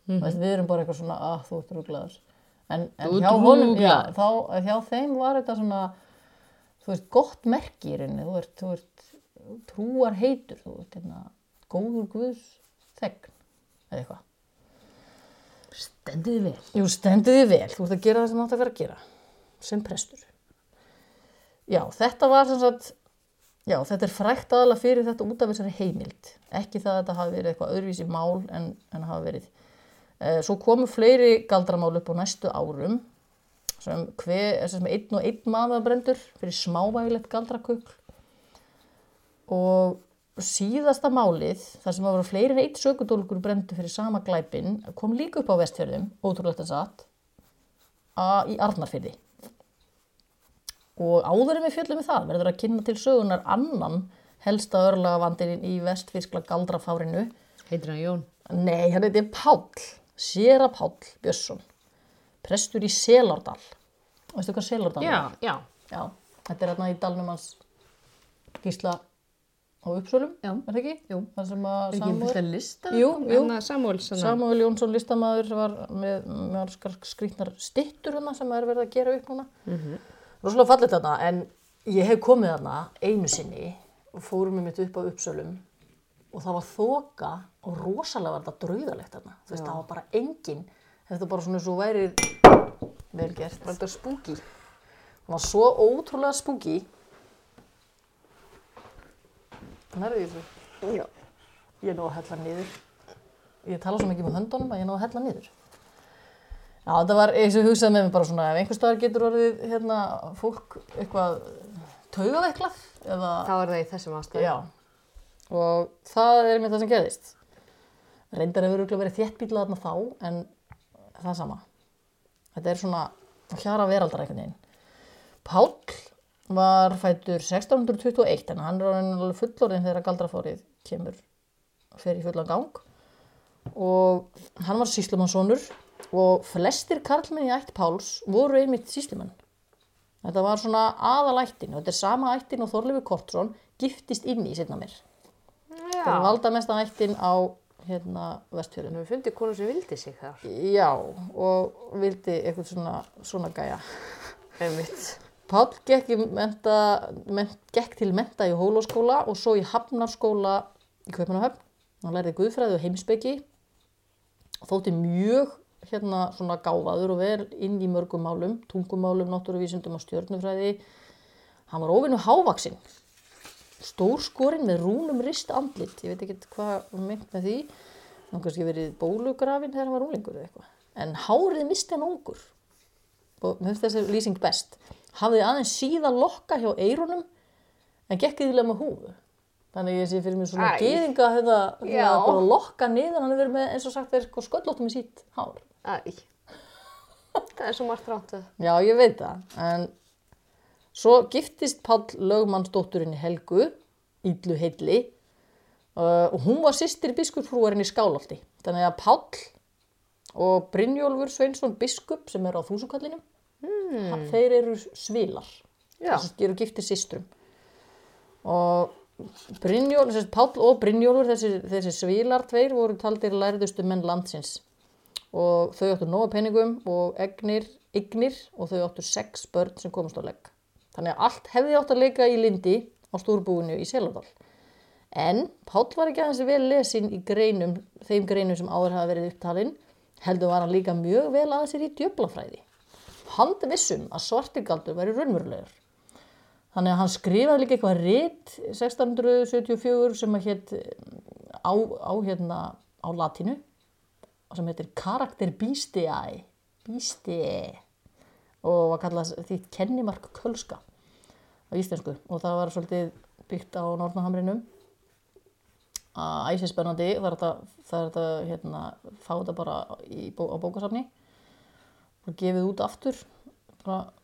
Þú veist, við erum bara eitthvað svona, að þú ert rúglaður. En, en hjá honum, já, þá, hjá þeim var þetta svona, þú veist, gott merki í rauninni, þú ert, þú ert trúar heitur, þú ert, hérna, góður guðs þegn, eða eitthvað. Stendiði vel. Jú, stendur þið vel, þú ert að gera það sem þú átt að vera að gera, sem prestur. Já, þetta var sem sagt, já, þetta er frækt aðalega fyrir þetta út af þessari heimild. Ekki það að þetta hafi verið eitthvað öðruvísi mál en, en hafa verið. Eh, Svo komu fleiri galdramál upp á næstu árum, sem, hver, sem einn og einn maður brendur fyrir smávægilegt galdrakukl. Og síðasta málið, þar sem að vera fleiri en eitt sökudólgur brendu fyrir sama glæpin, kom líka upp á vestfjörðum, ótrúlegt en satt, að, í Arnarfyrði. Og áður en við fjöllum við það, verður að kynna til sögunar annan helsta örlagavandinn í vestfyrskla galdrafárinu. Heitir hann Jón? Nei, hann heiti Páll, Séra Páll Björnsson, prestur í Selárdal. Veistu hvað Selárdal Já, er? já. Já, þetta er hérna í dalnum hans gísla á Uppsölum, Já. er það ekki? Jú. Það sem að Er ekki fullt að lista? Jú, jú. Anna Samuel, svona. Samúel Jónsson listamaður var með, með skrýtnar stittur hana sem er verið að gera upp núna. Mm -hmm. Róslega fallit þarna en ég hef komið þarna einu sinni og fórum við mitt upp á Uppsölum og það var þoka og rosalega var þetta draugalegt þarna. Þú veist, það var bara engin, þetta bara svona svo væri vel gert. Var þetta spooky? Það var svo ótrúlega spooky. Nærðu því þessu? Já. Ég náðu að hella niður. Ég tala svo mikið með höndunum að ég náðu að hella niður. Já, þetta var eins og ég hugsaði með mig bara svona ef einhver staðar getur orðið hérna fólk eitthvað taugaveiklað eða Þá er það í þessum ástæðum. Já, og það er með það sem gerðist. Reyndar hefur örugglega verið þéttbílað þarna þá, en það er sama. Þetta er svona hjara veraldar einhvern veginn. Páll var fættur 1621, en hann er alveg fullorðin þegar galdrafórið kemur fer í fullan gang. Og hann var síslumannssonur og flestir karlmenn í ætt Páls voru einmitt síslumann. Þetta var svona aðalættin og þetta er sama ættin og Þorleifur Kortsson giftist inn í setna mér. Það er Já. valda mesta ættin á hérna vestfjörðinu. Við fundið konu sem vildi sig þar. Já, og vildi eitthvað svona, svona gæja. Einmitt. Páll gekk, menta, ment, gekk til menta í Hólóskóla og svo í Hafnarskóla í Kaupanahöfn. Hann lærði guðfræði og heimspeki þótti mjög hérna svona gáfaður og vel inn í mörgum málum, tungumálum, náttúruvísindum og stjörnufræði. Hann var ofinu hávaksinn, stór skorinn með rúnum rist andlit, ég veit ekki hvað meint með því, hann kannski verið bólugrafin þegar hann var úlingur eða eitthvað. En hárið misti hann ungur og mér finnst þessi lýsing best. Hafði aðeins síða lokka hjá eyrunum en gekk yfirlega með húfu. Þannig ég sé fyrir mér svona geðinga þetta, Já. þetta bara að lokka niður, hann er verið með eins og sagt verið sko sköllóttum í sítt hár. Æ. Það er svo margt rátt að. Já, ég veit það, en svo giftist Páll lögmannsdótturinni Helgu, Íllu Heilli, uh, og hún var sýstir biskupsfrúarinn í Skálholti. Þannig að Páll og Brynjólfur Sveinsson biskup sem er á þúsukallinum, mm. þeir eru svilar. Að eru giftir systrum. Og Brynjólfur, þessi Páll og Brynjólfur, þessi, þessi svilar tveir voru taldir lærðustu menn landsins og þau áttu nóga peningum og egnir, ignir og þau áttu sex börn sem komast á legg. Þannig að allt hefði átt að leika í lindi á stúrbúinu í Seladal. En Páll var ekki aðeins vel lesin í greinum, þeim greinum sem áður hafa verið upptalinn, heldur var hann líka mjög vel að sér í djöblafræði. Hann vissum að svartigaldur væri raunverulegur. Þannig að hann skrifaði líka eitthvað rit 1674 sem að hétt á, á, hérna, á latinu sem heitir Karakter Bístiæ Bístiæ og var kallað því kennimark kölska á íslensku. Og það var svolítið byggt á Nortnahamrinum að æsi spennandi það er þetta, hérna, fá þetta bara í, á bókasafni og gefið út aftur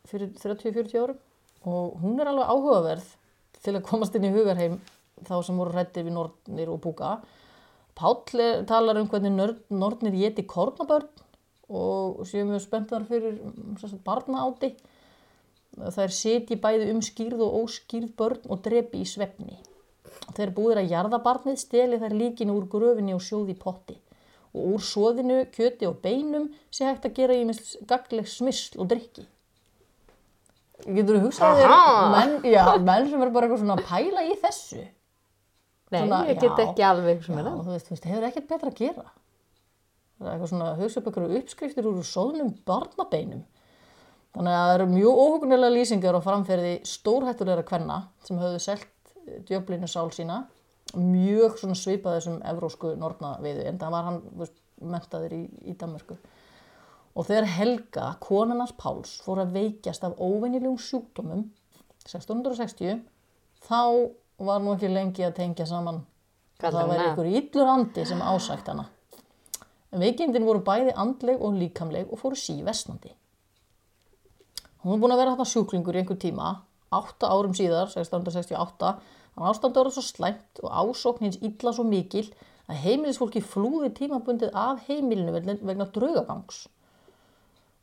fyrir 30-40 árum. Og hún er alveg áhugaverð til að komast inn í hugarheim þá sem voru hrættir við nornir og búka. Páll talar um hvernig nörd, nornir geti kornabörn og séu mjög spenntar fyrir sagt, barnaáti. Það er seti bæði um skýrð og óskýrð börn og drepi í svefni. Þeir búðir að jarða barnið steli þær líkinu úr gröfinni og sjóði potti og úr soðinu, kjöti og beinum sé hægt að gera í gagleg smysl og drikki Getur þú hugsað þér menn, já, menn sem er bara eitthvað svona að pæla í þessu Nei, Svona, ég get já. ekki alveg sem er það. þú veist, veist, hefur ekkert betra að gera. Það er eitthvað svona, hugsa upp ykkur uppskriftir úr sóðnum barnabeinum. Þannig að það eru mjög óhugnlega lýsingar á framferði stórhættulegra kvenna sem höfðu selt djöflinu sál sína. Mjög svipað þessum evrósku nornaviðu, en það var hann mentaður í, í Danmörku. Og þegar Helga, konarnas Páls, fór að veikjast af óvenjulegum sjúkdómum 1660, þá var nú ekki lengi að tengja saman og það með. ykkur illur andi sem ásækt hana. En veikindin voru bæði andleg og líkamleg og fóru síversnandi. Hún er búin að vera þarna sjúklingur í einhver tíma, átta árum síðar, 1668, hann ástandi voru svo slæmt og ásókn hins illa svo mikil að heimilisfólki flúði tímabundið af heimilinu vegna, vegna draugagangs.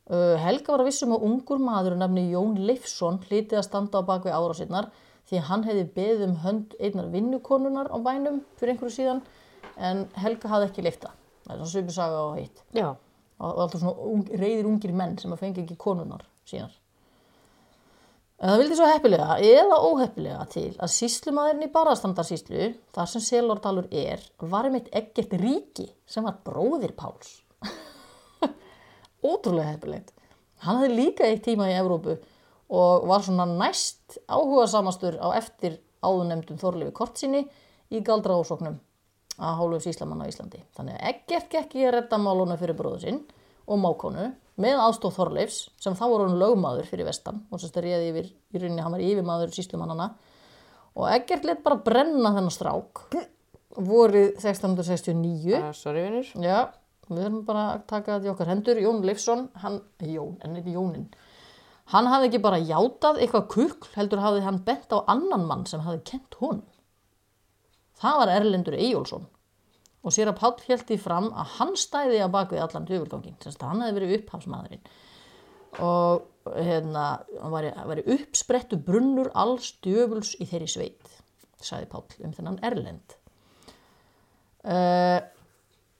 Helga var að vissum að ungur maður nafni Jón Leifsson hlítið að standa á bakvið ára sinnar því að hann hefði beðið um hönd einnar vinnukonunar á bænum fyrir einhverju síðan en Helga hafði ekki leifta. Það er svona svipið saga á hitt. Já. Og og alltaf svona ung, reyðir ungir menn sem að fengi ekki konunar sínar. En það vildi svo heppilega eða óheppilega til að síslumadurinn í Barastandarsíslu, þar sem Selordalur er, var einmitt ekkert ríki sem var bróðir Páls. Ótrúlega heppilegt. Hann hafði líka eitt tíma í Evrópu og var svona næst áhuga samastur á eftir áðunemdum Þorleifi Kortsinni í galdra ásóknum að hálfu síslamann á Íslandi. Þannig að ekkert gekk í að redda máluna fyrir bróðu sinn og mákonu með aðstóð Þorleifs sem þá voru hann lögmaður fyrir vestan og sem þetta réði yfir, í rauninni hann var yfirmaður síslumannana og ekkert let bara brenna þennan strák vorið 1669 Uh, sorry, vinnur. Já, við erum bara að taka þetta í okkar hendur. Jón Leifsson, hann, Jón, en eitthvað Jónin, hann hafði ekki bara játað eitthvað kukl, heldur hafði hann bent á annan mann sem hafði kent honum. Það var Erlendur Eyjólfsson og sér að Páll held í fram að hann stæði á bakvið allan djöfulgangin, sem sagt, hann hefði verið upphafsmaðurinn og hérna, hann væri, væri uppsprettu brunnur alls djöfuls í þeirri sveit, sagði Páll um þennan Erlend. Uh,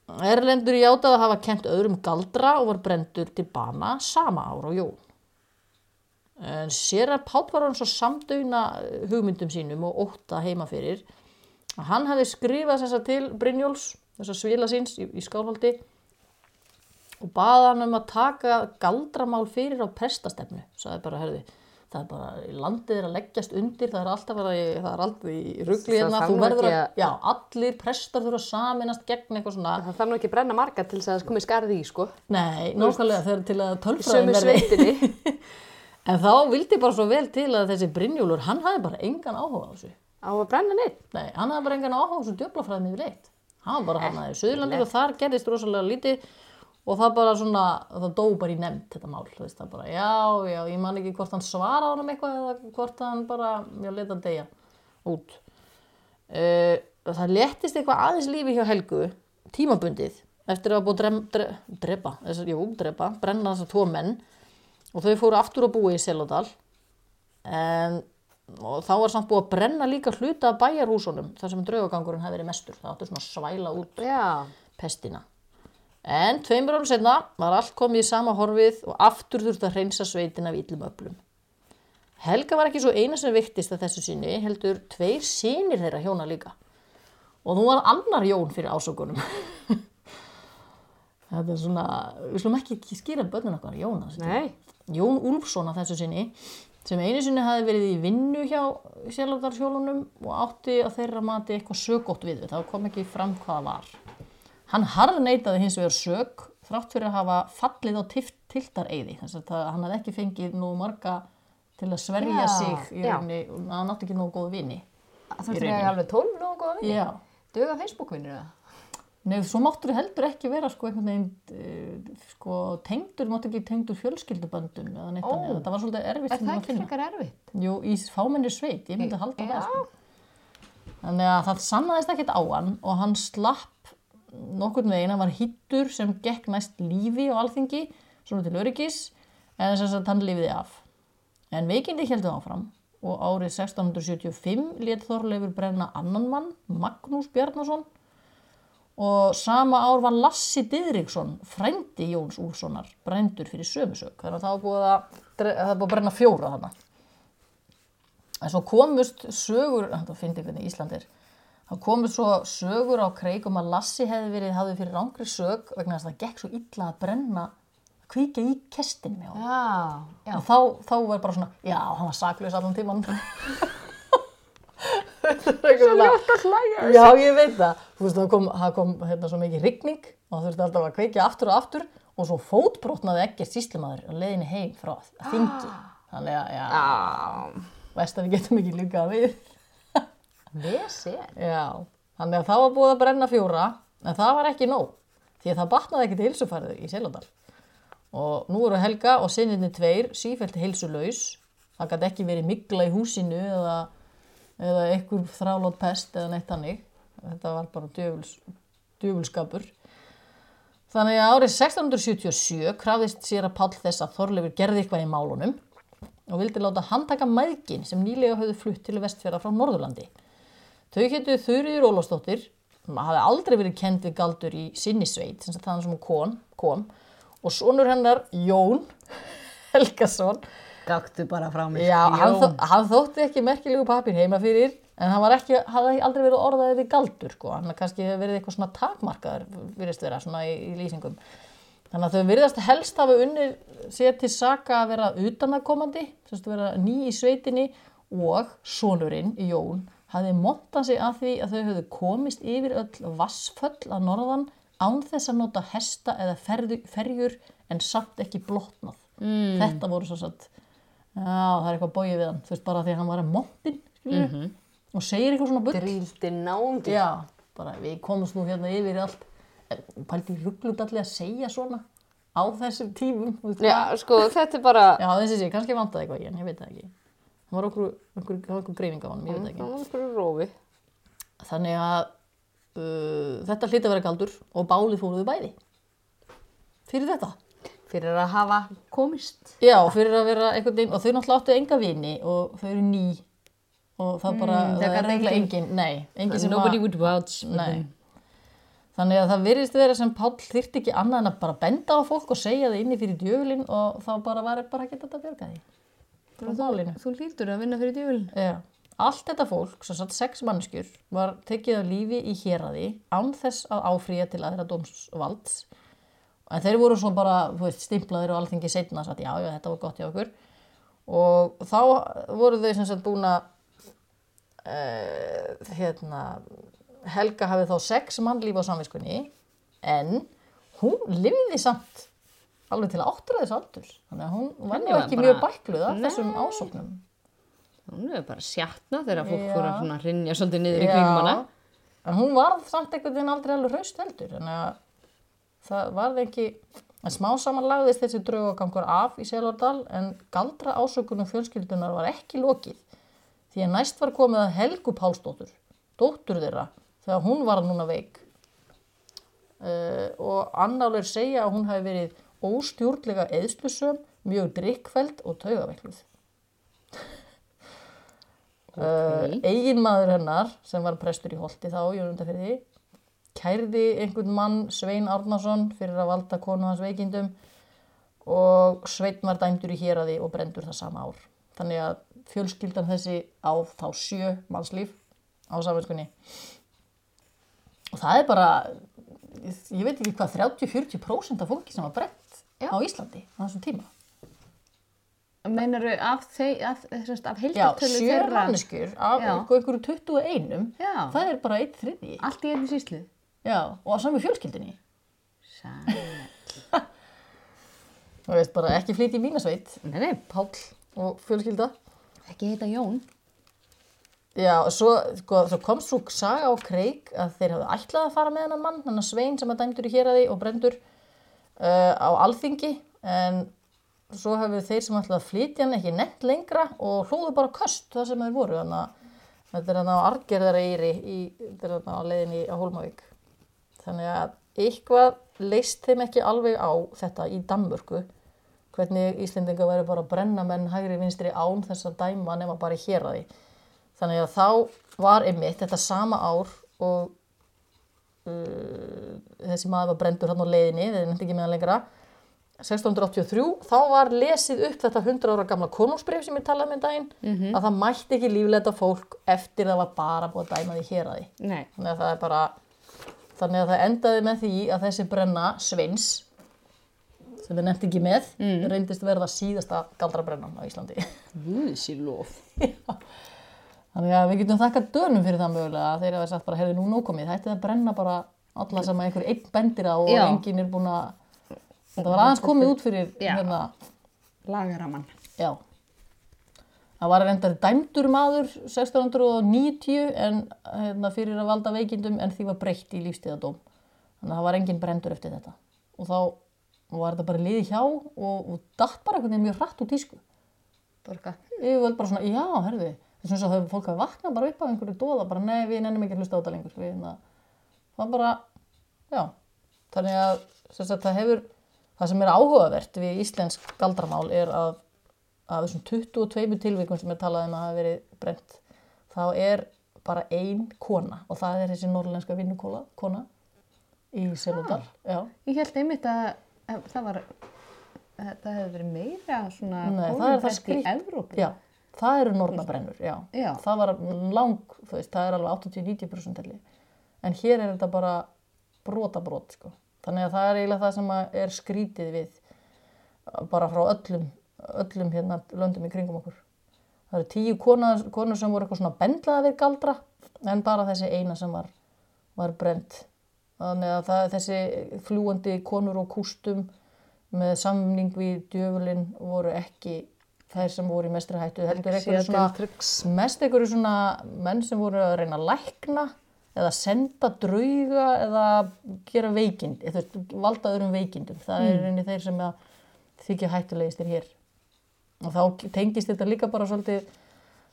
Erlendur játaði að hafa kent öðrum galdra og var brendur til bana sama ára og jól. En sér að Páll var hann svo samdögna hugmyndum sínum og ótta heima fyrir að hann hefði skrifað þess að til Brynjóls, þess að svila síns í, í skálholti og baða hann um að taka galdramál fyrir á prestastefnu sagði bara, herði, það er bara landið er að leggjast undir, það er alltaf í, það er alltaf í rugli Það hérna þú verður að, að- já, allir prestar þurfa að saminast gegn eitthvað svona Það þarf nú ekki að brenna marga til þess að það komi skarði í, sko. nei, nákvæmlega þegar til að tölfræðin verði sveitinni. en þá vildi bara svo vel til að þessi Brynjúlur, hann hafði bara engan áhuga á þessu Á að brenna neitt. Nei, hann hafði bara engan áhuga á þessu djöflafræðin yfir leitt. Hann var bara hann aðeins í Suðurlandir og þar gerðist rosalega lítið og það bara svona, það dó bara í nefnd þetta mál, þú veist það bara, já, já, ég man ekki hvort hann svaraði honum eitthvað eða hvort hann bara, já, leta hann deyja út. Uh, það léttist eitthvað aðeins lífi hjá Helgu, tímabundið, eftir að búið drem, dre, drepa, þess, jú, drepa, brenna þessar tvo menn og þau fóru aftur að búa í Selodal en og þá var samt búið að brenna líka hluta af bæjarhúsunum þar sem draugagangurinn hefði verið mestur. Það áttu svona svæla út Já. pestina. En tveimur árum setna var allt komið í sama horfið og aftur þurfti að hreinsa sveitin af illum öflum. Helga var ekki svo eina sem viktist að þessu sinni heldur tveir sínir þeirra hjóna líka. Og nú var annar Jón fyrir ásökunum. Þetta er svona við slum ekki skýra börnun okkar Jónas. Nei. Jón Úlfsson að þessu sinni sem einu sinni hafi verið í vinnu hjá sjálfdarshjólunum og átti að þeirra mati eitthvað sögótt við það kom ekki fram hvað það var. Hann harðneitaði hins vegar sög þrátt fyrir að hafa fallið á tiltareiði þess að hann hafði ekki fengið nú marga til að sverja Já, sig í rauninni hann átti ekki nógu góð vini. Það þurfti að alveg tólf nógu góða vinni. Já. Duga Facebook-vinnir það? Nei, svo máttur heldur ekki vera sko einhvern veginn uh, sko tengdur, máttu ekki tengdur fjölskylduböndum eða neitt Ó. þannig. Þetta var svolítið erfitt Er það að ekki frekar erfitt? Jú, í fámenni sveit, ég myndi halda Já. það sko. Þannig að það sannaðist ekkert á hann og hann slapp nokkurn veginn, hann var hittur sem gekk næst lífi á alþingi, svona til öryggis, en þess að hann lifiði af. En veikindi heldur áfram og árið 1675 lét Þorleifur brenna annan mann, Magnús Bjarnason, og sama ár var Lassi Diðriksson, frændi Jóns Úlfssonar, brændur fyrir sömusök. Þannig að það búið að, það búið að brenna fjóra þarna. En svo komust sögur, þetta finnst ég hvernig Ísland er, það komust svo sögur á kreik um að Lassi hefði verið, hafði fyrir rángri sög vegna þess að það gekk svo illa að brenna, að kvíkja í kestin með. Já. Og þá, þá var bara svona, já, hann var saklaus allan tíman. Svo ljótt að hlæja. Já, ég veit það. Þú veist, það kom, það kom hérna, svo mikið rigning og það þurfti alltaf að kveikja aftur og aftur og svo fótbrotnaði ekkert síslimaður á leiðinni heim frá þingi. Þannig að, já, Já. veist að við getum ekki líka við. Vesen. Já, þannig að það var búið að brenna fjóra, en það var ekki nóg. Því að það batnaði ekki til hilsufærið í Selandal. Og nú eru Helga og sinninni tveir sífælt heilsulaus. Það gæti ekki verið mikla í húsinu eða, eða einhver þrálót pest eða neitt hannig. Þetta var bara djöfuls, djöfulskapur. Þannig að árið 1677 krafðist sér að Páll þess að Þorleifur gerði eitthvað í málunum og vildi láta handtaka mæðgin sem nýlega höfðu flutt til vestfjara frá Norðurlandi. Þau hétu Þurriður Ólafsdóttir, hafi aldrei verið kend við galdur í sinni sveit, sem sagt þannig sem hún kom, kom og sonur hennar Jón Helgason, Gaktu bara frá mér. já, hann, þó, hann þótti ekki merkilegu papir heima fyrir, en hann ekki, hafði aldrei verið orðaðið við galdur, sko, hann kannski hefur verið eitthvað svona takmarkaður, virðist vera svona í, í lýsingum. Þannig að þau virðast helst hafa unnið sér til saka að vera utanakomandi, sem sagt vera ný í sveitinni og sonurinn, Jón, hafði montað sig að því að þau höfðu komist yfir öll vassföll að norðan án þess að nota hesta eða ferjur en samt ekki blotnað. Mm. Þetta voru svo satt, það er eitthvað bóið við hann, þú veist bara því að hann var að montin, skilju, Mhm. og segir eitthvað svona bull. Dríldi náungi. Já, bara við komumst nú hérna yfir allt. En Pældi rugglut allir að segja svona á þessum tímum. Já, sko, þetta er bara... Já, þessi sé, kannski vantaði eitthvað í hann, ég veit það ekki. Það var okkur, okkur, okkur, okkur greifing á hann, ég veit ekki. Það var einhverju rófi. Þannig að uh, þetta hlýtti að vera galdur og bálið fóruðu bæði. Fyrir þetta. Fyrir að hafa komist. Já, fyrir að vera einhvern veginn, og þau náttúrulega áttu enga vini og þau eru ný og það bara, Mm, það það er eiginlega engin- nei, engin sem Nobody að, them. Þannig að það virðist vera sem Páll þyrfti ekki annað en að bara benda á fólk og segja það inni fyrir djöfulinn og þá bara var bara ekki þetta að bjarga því. Þú hlýtur að vinna fyrir djöfulin. Já. Allt þetta fólk, svo satt sex mannskjur, var tekið á lífi í héraði án þess að áfrýja til aðra dómsvalds en þeir voru svo bara, veist, stimplaðir og alþingi setna, satt, já, já, þetta var gott hjá okkur. Og þá voru þau sem sagt búin að uh, hérna Helga hafið þá sex mannlíf á samviskunni en hún lifði samt alveg til áttræðis aldurs þannig að hún var nú ekki bara- mjög bækluð af þessum ásóknum. Hún er bara sjatna þegar fólk fór að rinja svolítið niður í kringum hana. en hún var samt einhvern veginn aldrei alveg hraust heldur. Þannig að það varð ekki en smá saman lagðist þessi draugagangur af í Selordal en galdra ásökunum fjölskyldunar var ekki lokið því að næst var komið að Helgu Pálsdóttur dóttur þeirra þegar hún var núna veik uh, og annálegur segja að hún hafi verið óstjórnlega eðslusöm mjög drikkfæld og taugaveikluð Okay. eigin maður hennar sem var prestur í Holti þá í Jörgundafyrði kærði einhvern mann Svein Árnason fyrir að valda konu hans veikindum og Svein var dæmdur í héraði og brendur það sama ár þannig að fjölskyldan þessi á þá sjö mannslíf á samverðskunni og það er bara ég veit ekki hvað 30-40% af fólki sem var brent Já. á Íslandi á þessum tíma Meinaru af, af, af, af Já, heildartölu sjö manneskjur af Já. einhverju 21 Já. það er bara einn þriði Allt í einu síslu. Já, og sami fjölskyldinni. Sæl. Þú veist bara ekki flýti í mínasveit, Nei, nei, Páll og fjölskylda. ekki heita Jón. Já, og svo, sko, svo komst svo saga á kreik að þeir hafði ætlað að fara með hennan mann, hennan Svein sem er dæmdur í héraði og brendur uh, á alþingi, en svo hefur þeir sem ætlaði að flytja hann ekki nefnt lengra og hlóðu bara köst það sem þeir voru, þannig að þetta er hann á Argerðareyri, í, þetta er hann á leiðinni á Hólmavík. Þannig að eitthvað leist þeim ekki alveg á þetta í Danmörku, hvernig Íslendinga væri bara að brenna menn hægri vinstri án þess að dæma nema bara í héraði. Þannig að þá var einmitt þetta sama ár og uh, þessi maður var brendur hann á leiðinni, þeir nefndi ekki með hann lengra, 1683, þá var lesið upp þetta 100 ára gamla konungsbrif sem ég talaði með daginn, að það mætti ekki lífleita fólk eftir það var bara búið að dæma því héraði. Nei. Þannig að það er bara, þannig að það endaði með því að þessi brenna Sveins, sem er nefnt ekki með, reyndist verða síðasta galdrabrennan á Íslandi. Guðsi lof. Þannig að við getum þakkað dönum fyrir það mögulega að þeir hafa sagt bara, hefði nú nókomið, þetta er að brenna bara alla sem að einhver einn bendir á og Já. enginn er búin að, þetta var aðeins komið út fyrir, hérna, Lagaramann. já. Það var reyndar dæmdur maður 1690 en hérna, fyrir að valda veikindum en því var breytt í lífstíðadóm. Þannig að það var enginn brendur eftir þetta. Og þá var þetta bara liði hjá og, og datt bara einhvern veginn mjög hratt úr tísku. Borga. Ég vil bara svona, já, herði, þess að þau fólk hafi vaknað bara upp af einhverju dóða, bara nei, við nennum ekki að hlusta á þetta lengur. Við, na, það bara, já, þannig að sagt, það hefur, það sem er áhugavert við íslensk galdramál er að að þessum 22 tilvíkum sem er talað um að hafa verið brent, þá er bara ein kona og það er þessi norrlenska vinnukóla, kona í Seludal, já. Ég held einmitt að að það var, að það hefði verið meira svona Nei, það er það. Evrópu. Já, það eru nornabrennur, já. Já. Það var lang, veist, það er alveg 80-90% telli. En hér er þetta bara brotabrót, sko. Þannig að það er eiginlega það sem er skrítið við bara frá öllum, öllum hérna löndum í kringum okkur. Það eru tíu konur, konur sem voru eitthvað svona bendlaða við galdra, en bara þessi eina sem var, var brent. Þannig að það, þessi fljúandi konur og kústum með samning við djöfulinn voru ekki þær sem voru í mestri hættu. Heldur einhverju Sér svona, mest einhverju svona menn sem voru að reyna að lækna eða senda drauga eða gera veikind, eða þú veist, valda öðrum veikindum. Það Mm. er reyni þeir sem þykja hættulegistir hér. Og þá tengist þetta líka bara svolítið,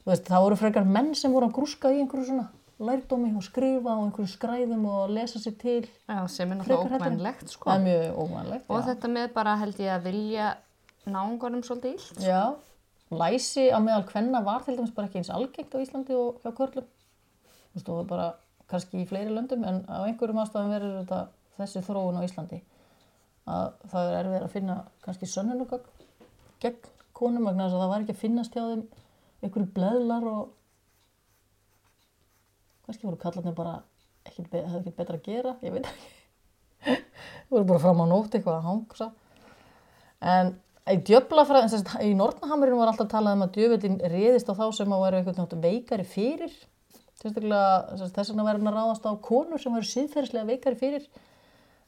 þú veist, það voru frekar menn sem voru að grúska í einhverju svona lærdómi og skrifa á einhverju skræðum og lesa sér til. Já, sem er náttúrulega ókvænlegt, sko. Það er mjög ómænlegt. Og þetta með bara held ég að vilja náungunum svolítið illt. Já, læsi á meðal kvenna var til dæmis bara ekki eins algengt á Íslandi og hjá körlum. Þú veist, það er bara kannski í fleiri löndum en á einhverjum ástæðum verður þetta þessi þróun á Íslandi að það er erfið að finna kannski sönnunugögn gegn konum vegna þess að það var ekki að finnast hjá þeim einhverju bleðlar og kannski voru kallarnir bara ekkert, be- hefðu ekkert betra að gera, ég veit ekki. voru bara fram á nótt eitthvað að hangsa. En í djöflafræðin í Nortnahamurinn var alltaf talað um að djöfellin réðist á þá sem að vera eitthvað veikari fyrir. Þess vegna verður hann að ráðast á konur sem verður síðferðislega veikari fyrir.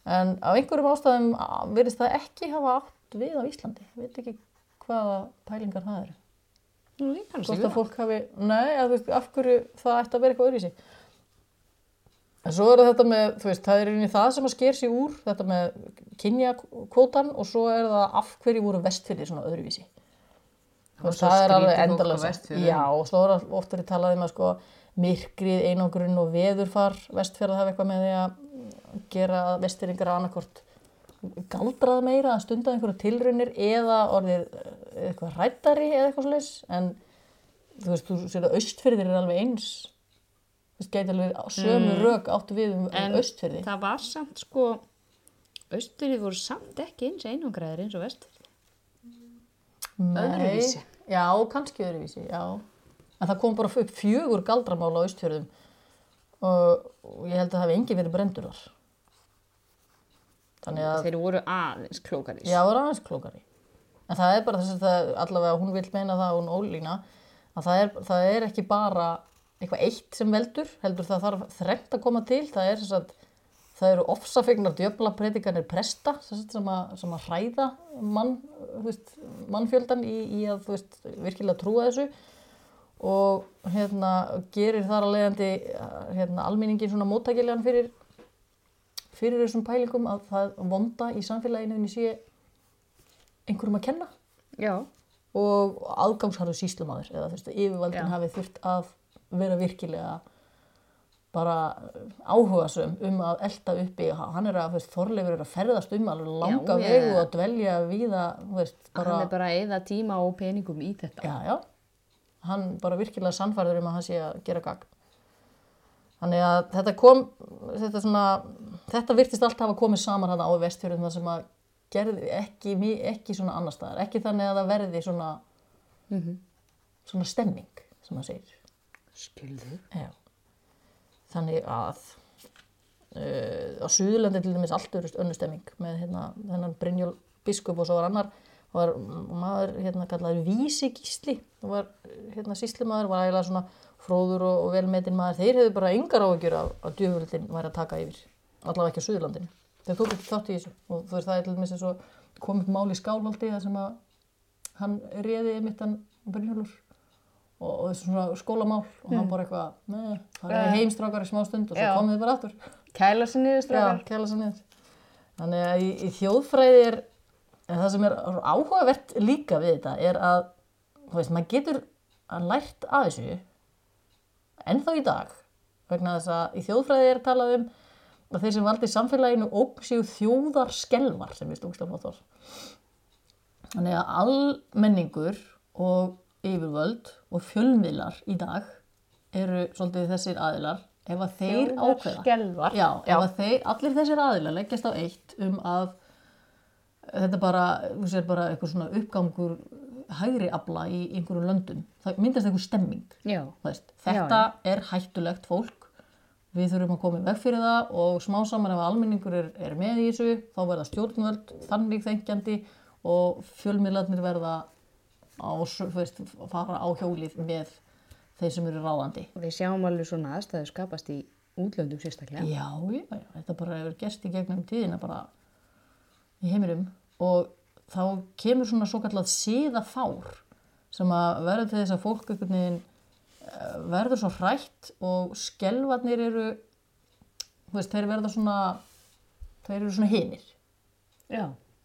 En af einhverjum ástæðum virðist það ekki hafa átt við á Íslandi. Ég veit ekki hvaða pælingar það eru. Nú, ég kannast hvort ekki að fólk hafi, nei, að, þú veist, af hverju það ætti að vera eitthvað öðruvísi. En svo er það þetta með þú veist, það er einnig það sem að sker sig úr þetta með kynjakvótan og svo er það af hverju voru vestfyrir svona öðruvísi. Þú var veist, svo það er alveg endalega já, og svo er all- oft verið talað um að sko myrkrið, einangrun og veðurfar vestfjörða hafa eitthvað með því að gera vestfyringar annarkort galdrað meira að stunda einhverju tilraunir eða orðið eh, eitthvað rættari eða eitthvað svoleiðis en þú veist, þú sér að austfyrðir er alveg eins þú veist, gæti alveg sömu Mm. rök áttu við um, En austfyrði það var samt sko, austurði voru samt ekki eins einangræðir eins og vesturði. öðruvísi. Já, kannski öðruvísi, já en það kom bara upp fjögur galdramál á austfjörðum og, ég held að það hafi engin verið brendur þar að Þeir voru aðeins klókaris. Já, það er aðeins klókari. En það er bara þess að það, allavega hún vil meina það, hún ólína, að það er, það er ekki bara eitthvað eitt sem veldur, heldur það þarf þrengt að koma til, það er þess að það eru ofsafegnar djöfla predikanir presta sem, að, sem að hræða mann, veist, mannfjöldan í, í að veist, virkilega trúa þessu og hérna gerir þar að leiðandi hérna, almenningin svona móttækilegan fyrir fyrir þessum pælingum að það vonda í samfélaginu inni sé einhverjum að kenna Já. og aðgangsharðu síslumadur eða þú veist, yfirvaldin Já. hafi þurft að vera virkilega bara áhugasum um að elda uppi, hann er að, Þorleifur er að ferðast um alveg langa Já, vegu og dvelja veist, bara, Hann er bara að eða tíma og peningum í þetta. já, já, hann bara virkilega sannfærður um að hann sé að gera gagn. Þannig að þetta kom, þetta svona, þetta virtist alltaf að komið saman hann á vestfjörðum það sem að gerði ekki, ekki svona annar staðar, ekki þannig að það verði svona, Mhm. svona stemming, sem maður segir. Skilðu. Já. Þannig að uh, á Suðurlandi til dæmis allt öðru önnur stemming með hérna, þennan Brynjól biskup og svo var annar var maður hérna kallaður Vísi Gísli það var hérna síslimaður var ægilega svona fróður og, og velmetin maður þeir hefðu bara yngar áhugjur að, að djöfuldin væri að taka yfir allavega ekki á Suðurlandinu þeir tók ekki þátt í þessu og þú veist það er til dæmis eins og kom upp mál í skálhaldi þar sem að hann réði einmitt hann Brynjólfur og, og þessu svona skólamál og hann bara eitthvað, neða, það er heimstrákar í smá stund og svo Já. komið þið bara aftur Kæla sér niður Já, strákar. kæla sér niður. Þannig að í, í þjóðfræði er, það sem er áhugavert líka við þetta er að, þú veist, maður getur að lært af þessu ennþá í dag vegna þess að í þjóðfræði er talað um að þeir sem valdi samfélaginu óg séu þjóðar skelvar sem við stungst á flottar. Þannig að almenningur og yfirvöld og fjölmiðlar í dag eru svolítið þessir aðilar ef að þeir ákveða Skelvar. Já, ef að þeir, allir þessir aðilar leggjast á eitt um að þetta bara, þú sér bara eitthvað svona uppgangur hægri afla í einhverjum löndum. Það myndast einhver stemming. Já. þetta er hættulegt fólk. Við þurfum að koma í veg fyrir það og smá saman ef almenningur er, er með í þessu, þá verða stjórnvöld þannig þengjandi og fjölmiðlarnir verða á, veist, fara á hjólið með þeir sem eru ráðandi. Og við sjáum alveg svona aðstæðu skapast í útlöndum sérstaklega. Já, já, já, þetta bara hefur gerst í gegnum tíðina bara í heiminum og þá kemur svona svo kallað síðafár sem að verður til þess að fólk einhvern veginn verður svo hrætt og skelvarnir eru, þú veist, þeir verða svona, þeir eru svona hinir Já.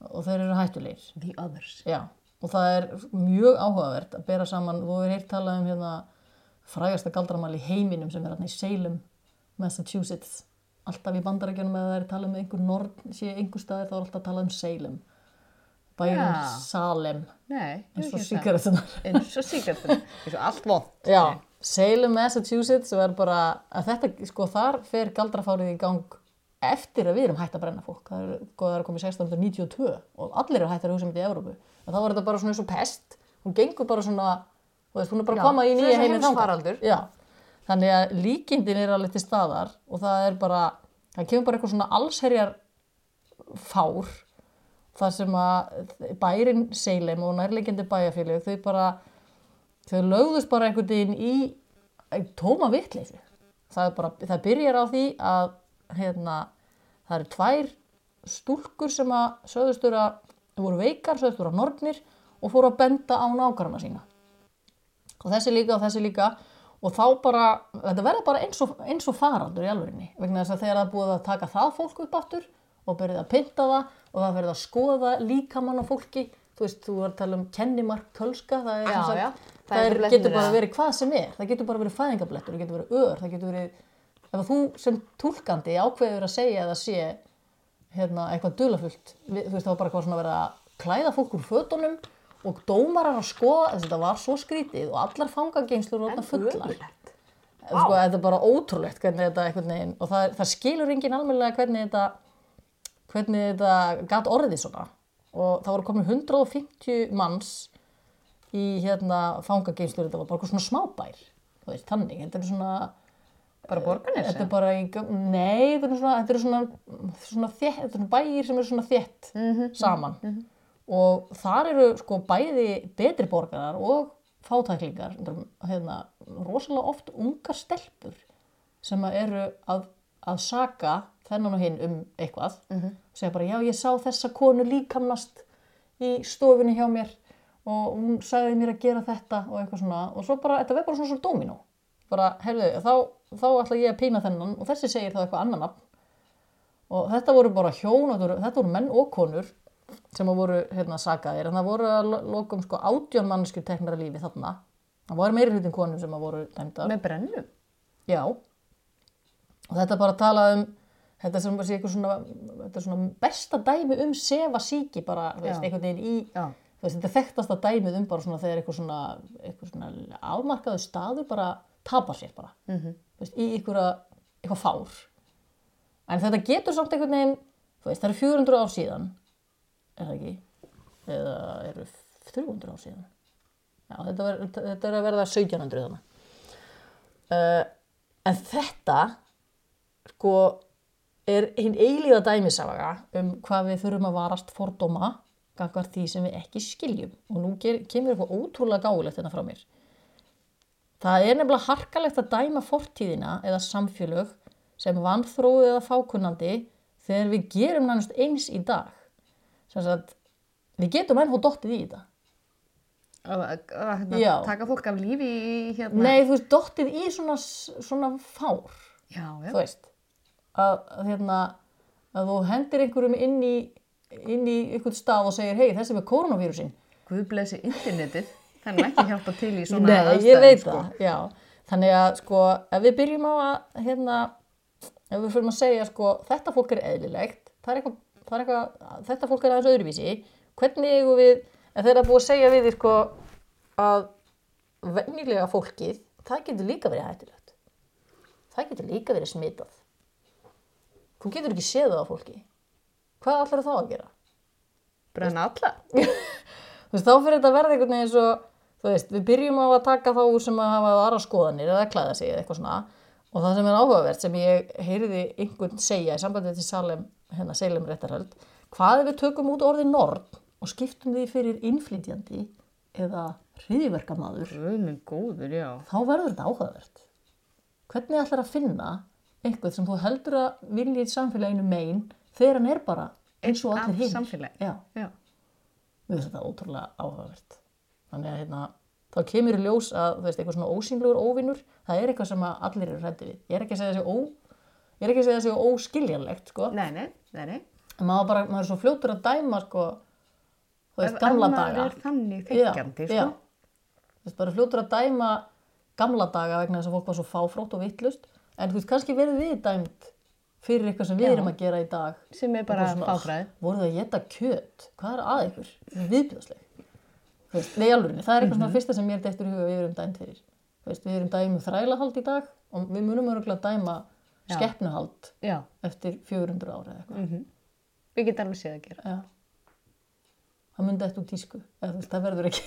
og þeir eru hættulegir. The others. Já, og það er mjög áhugavert að bera saman, þú hefur heyrt talað um hérna frægasta galdramál í heiminum sem er hérna í Salem, Massachusetts. Alltaf í bandarækjunum eða það er talað um einhver nord, sé einhver staðir þá er alltaf talað um Salem. Bærum Já. Salem, Nei, eins og síkaretunar. Eins og síkartum. Eins og allt vond. Já, Salem, Massachusetts og er bara, að þetta, sko þar fer galdrafárið í gang eftir að við erum hægt að brenna fólk. Það er, sko, það er komið 1692 og allir eru hægt að hugsa um þetta í Evrópu. En þá var þetta bara svona eins og pest. Hún gengur bara svona, þú veist, hún er bara Já, að koma í nýja og heiminn. Já, þannig að líkindin er alveg til staðar og það er bara, það kemur bara eitthvað svona allsherjar fár þar sem að bærin Seilem og nærlegjandi bæjarfélög þau bara þau lögðust bara einhvern veginn í, tóma vitleysu. Það, það byrjar á því að hérna, það eru tvær stúlkur sem að sögðustur að voru veikar, sögðustur að nornir og fóru að benda á nákvæmna sína. Og þessi líka og þessi líka. Og þá bara, þetta verður bara eins og, eins og farandur í alvörinni vegna þess að þegar það búið að taka það fólk upp aftur og byrjuð að pynta það og það verður að skoða líkamann á fólki þú veist, þú var að tala um kennimark kölska, það er Já, sagt- já. Það er, getur bara verið hvað sem er. Það getur bara verið fæðingablettur, það getur verið ör það getur verið, ef þú sem tólkandi ákveður að segja eða sé hérna, eitthvað dulafullt við- þú veist, það var bara eitthvað svona verið að klæða fólk úr fötunum og dómarar að skoða þetta var svo skrítið og allar fangageimslur voru fullar. sko, þetta er bara ótrúlegt hvernig þetta veginn og það, það skilur enginn almennilega hvernig þetta hvernig þetta gat orðið svona. Og það voru komin 150 manns í hérna fangageimslur þetta var bara eitthvað svona smábær þú veist, þannig, þetta er svona Bara borgarnes? þetta er bara í, nei, þetta er svona, þetta er svona, svona þétt, þetta er svona bæir sem eru svona þétt saman. og þar eru sko bæði betri borgarar og fátæklingar, hérna, rosalega oft ungar stelpur sem eru að, að saka þennan og hinn um eitthvað. Og segja bara, já, ég sá þessa konu líkamnast í stofunni hjá mér og hún sagði mér að gera þetta og eitthvað svona. Og svo bara, þetta verður bara svona svona dóminó bara, heyrðu, þá, þá ætla ég að pína þennan og þessi segir þá eitthvað annan nafn. Og þetta voru bara hjón, þetta voru, menn og konur sem að voru hérna sakaðir. En það voru að lo- lokum sko átjón mannskjur teknar að lífi þarna. Það voru meiri hlutin konur sem að voru dæmdar Með brennum? já. Og þetta bara talað um þetta sem sé eitthvað svona, svona besta dæmi um sefa síki bara veist, einhvern veginn í Já. Þú veist, þetta er þekktasta dæmið um bara svona þegar eitthvað svona, eitthvað svona afmarkaðu staður bara tapar sér bara. -hmm. veist, í einhverja, eitthvað fár. En þetta getur samt einhvern veginn þú veist, það eru 400 ár síðan er það ekki? Eða eru 300 ár síðan? Já, þetta, ver, þetta er að verða 1700 þannig uh, en þetta sko er hinn eilíða dæmisaga um hvað við þurfum að varast fordóma gangvart því sem við ekki skiljum. Og nú ger, kemur eitthvað ótrúlega gáulegt þetta frá mér. Það er nefnilega harkalegt að dæma fortíðina eða samfélög sem vanþróið eða fákunnandi þegar við gerum nánast eins í dag. Sagt við getum ennþá dottið í þetta. Að, að, að hérna, Já. taka fólk af lífi í hérna. Nei þú veist dottið í svona, svona fár. Já, já. Þú veist að, að, hérna, að þú hendir einhverjum inn í, inn í einhvern stað og segir hei þessi með koronavírusin Guð blessi internetið. Er nú ekki hjálpa til í svona Nei, ég veit sko. það, já. Þannig að sko, ef við byrjum á að hérna, ef við fyrir að segja sko, þetta fólk er eðlilegt það er eitthvað, það er eitthvað þetta fólk er aðeins öðruvísi. Hvernig eigum við, ef þeir eru búið að segja við sko, að venjulega fólkið, það getur líka verið hættulegt. Það getur líka verið smitað. Þú getur ekki séð það á fólki hvað ætlar þá að gera? Brenna alla þú veist, þá fyrir þetta að verða einhvern veginn svo, þú veist, við byrjum á að taka þá úr sem að hafa aðra skoðanir eða klæða sig eða eitthvað svona og það sem er áhugavert sem ég heyriði einhvern segja í sambandi til Salem, hérna Salem réttarhöld, hvað ef við tökum út orðið norð og skiptum því fyrir innflytjandi eða já þá verður þetta áhugavert. Hvernig ætlar að finna einhvern sem þú heldur að vilja í samfélaginu megin þegar hann er bara eins og allir hinn. Mér finnst þetta ótrúlega áhugavert. Þannig að hérna, þá kemur í ljós að þú veist, eitthvað svona ósýnlegur óvinnur, það er eitthvað sem allir eru hræddi við. Ég er ekki að segja þessi ó, ég er ekki að segja þessi óskiljanlegt, sko. nei, nei, nei, nei En maður, bara, maður er svo fljótur að dæma, sko, þú veist, gamla daga. er þannig já. sko Þú veist, bara fljótur að dæma gamla daga vegna þess að fólk var svo fáfrótt og vittlust. En þú veist, kannski verður við dæmt fyrir eitthvað sem við erum að gera í dag. sem er bara "Ah, voru það að geta kjöt? Hvað er að ykkur, alveg, það er eitthvað svona fyrsta sem mér er dettur í huga við erum dæmt fyrir. Veist, við erum dæmi um þrælahald í dag og við munum örgulega dæma Já. skeppnuhald Já, eftir 400 ára eða eitthvað. Við getum alveg séð að gera. Já. það myndi eftir tísku eða, það verður ekki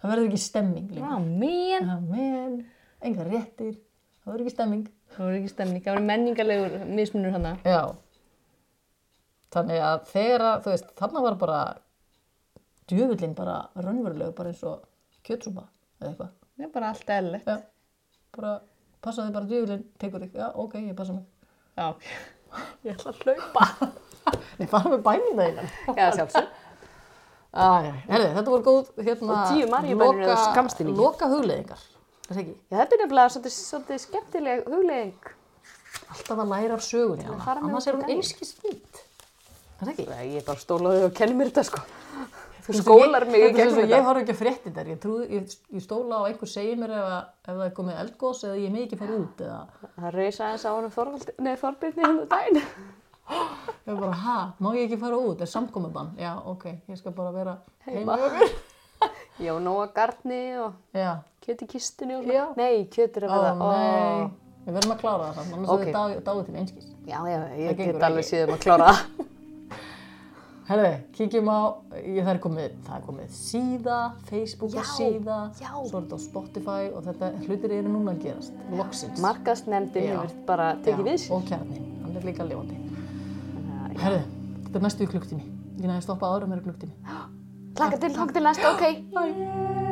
það verður ekki stemming Vá, lengur. Men Já, men, enga réttir það verður ekki stemming Það voru ekki stemning, það voru menningarlegur mismunur hana Já. þannig að þegar að, þú veist, þarna var bara djöfullin bara raunveruleg bara eins og kjötsúpa eða eitthvað er bara allt eðlilegt. Já, bara passaði bara djöfullin tekur þig, já, ok, ég passa mig Já. Ég ætla að hlaupa Nei, fara með bænum það innan Já, sjálfsög. Æ, herri, þetta voru góð hérna, eru loka- skammstillingi. Hugleiðingar, er það ekki? Já, þetta er nefnilega svolítið, svolítið skemmtileg huglegging. Alltaf að læra af sögunni að hana, annars í er hún daginn. einskis nýtt. Er það ekki? Ég er bara stólaði og kenni mér þetta sko. Þú skólar mig í Þetta er gegnum svo, ég þetta. horf ekki að frétti þar, ég, ég, ég stóla á að einhver segir mér ef, ef það er komið eldgós eða ég megi ekki fara út eða Það reysa aðeins á honum Þorvaldi, nei, Þorbirni hann daginn. ég er bara, ha, má ég ekki fara út, er samkomiðbann, já, ok, ég skal bara vera Heima. heima. Já, nóga garni og Já, kjöt í kistunni og svona. Nei, kjöt er að ó nei, við verðum að klára það annars Ok. okay. er dáið til einskis. Já, já, Það ég get alveg síðan að klára það. Herði, kíkjum á, ég, það, er komið, það er komið síða, Facebook Já, síða, já. svo er þetta á Spotify og þetta hlutir eru núna að gerast, loksins. Markasnefndin Já. hefur bara tekið við sér. Og kjarnin, hann er líka. Þannig að- Herði, þetta er næstu í klukktími. Ég næði að stoppa áður með klukktími. Klakka til, klakka til næsta, ok. Bye.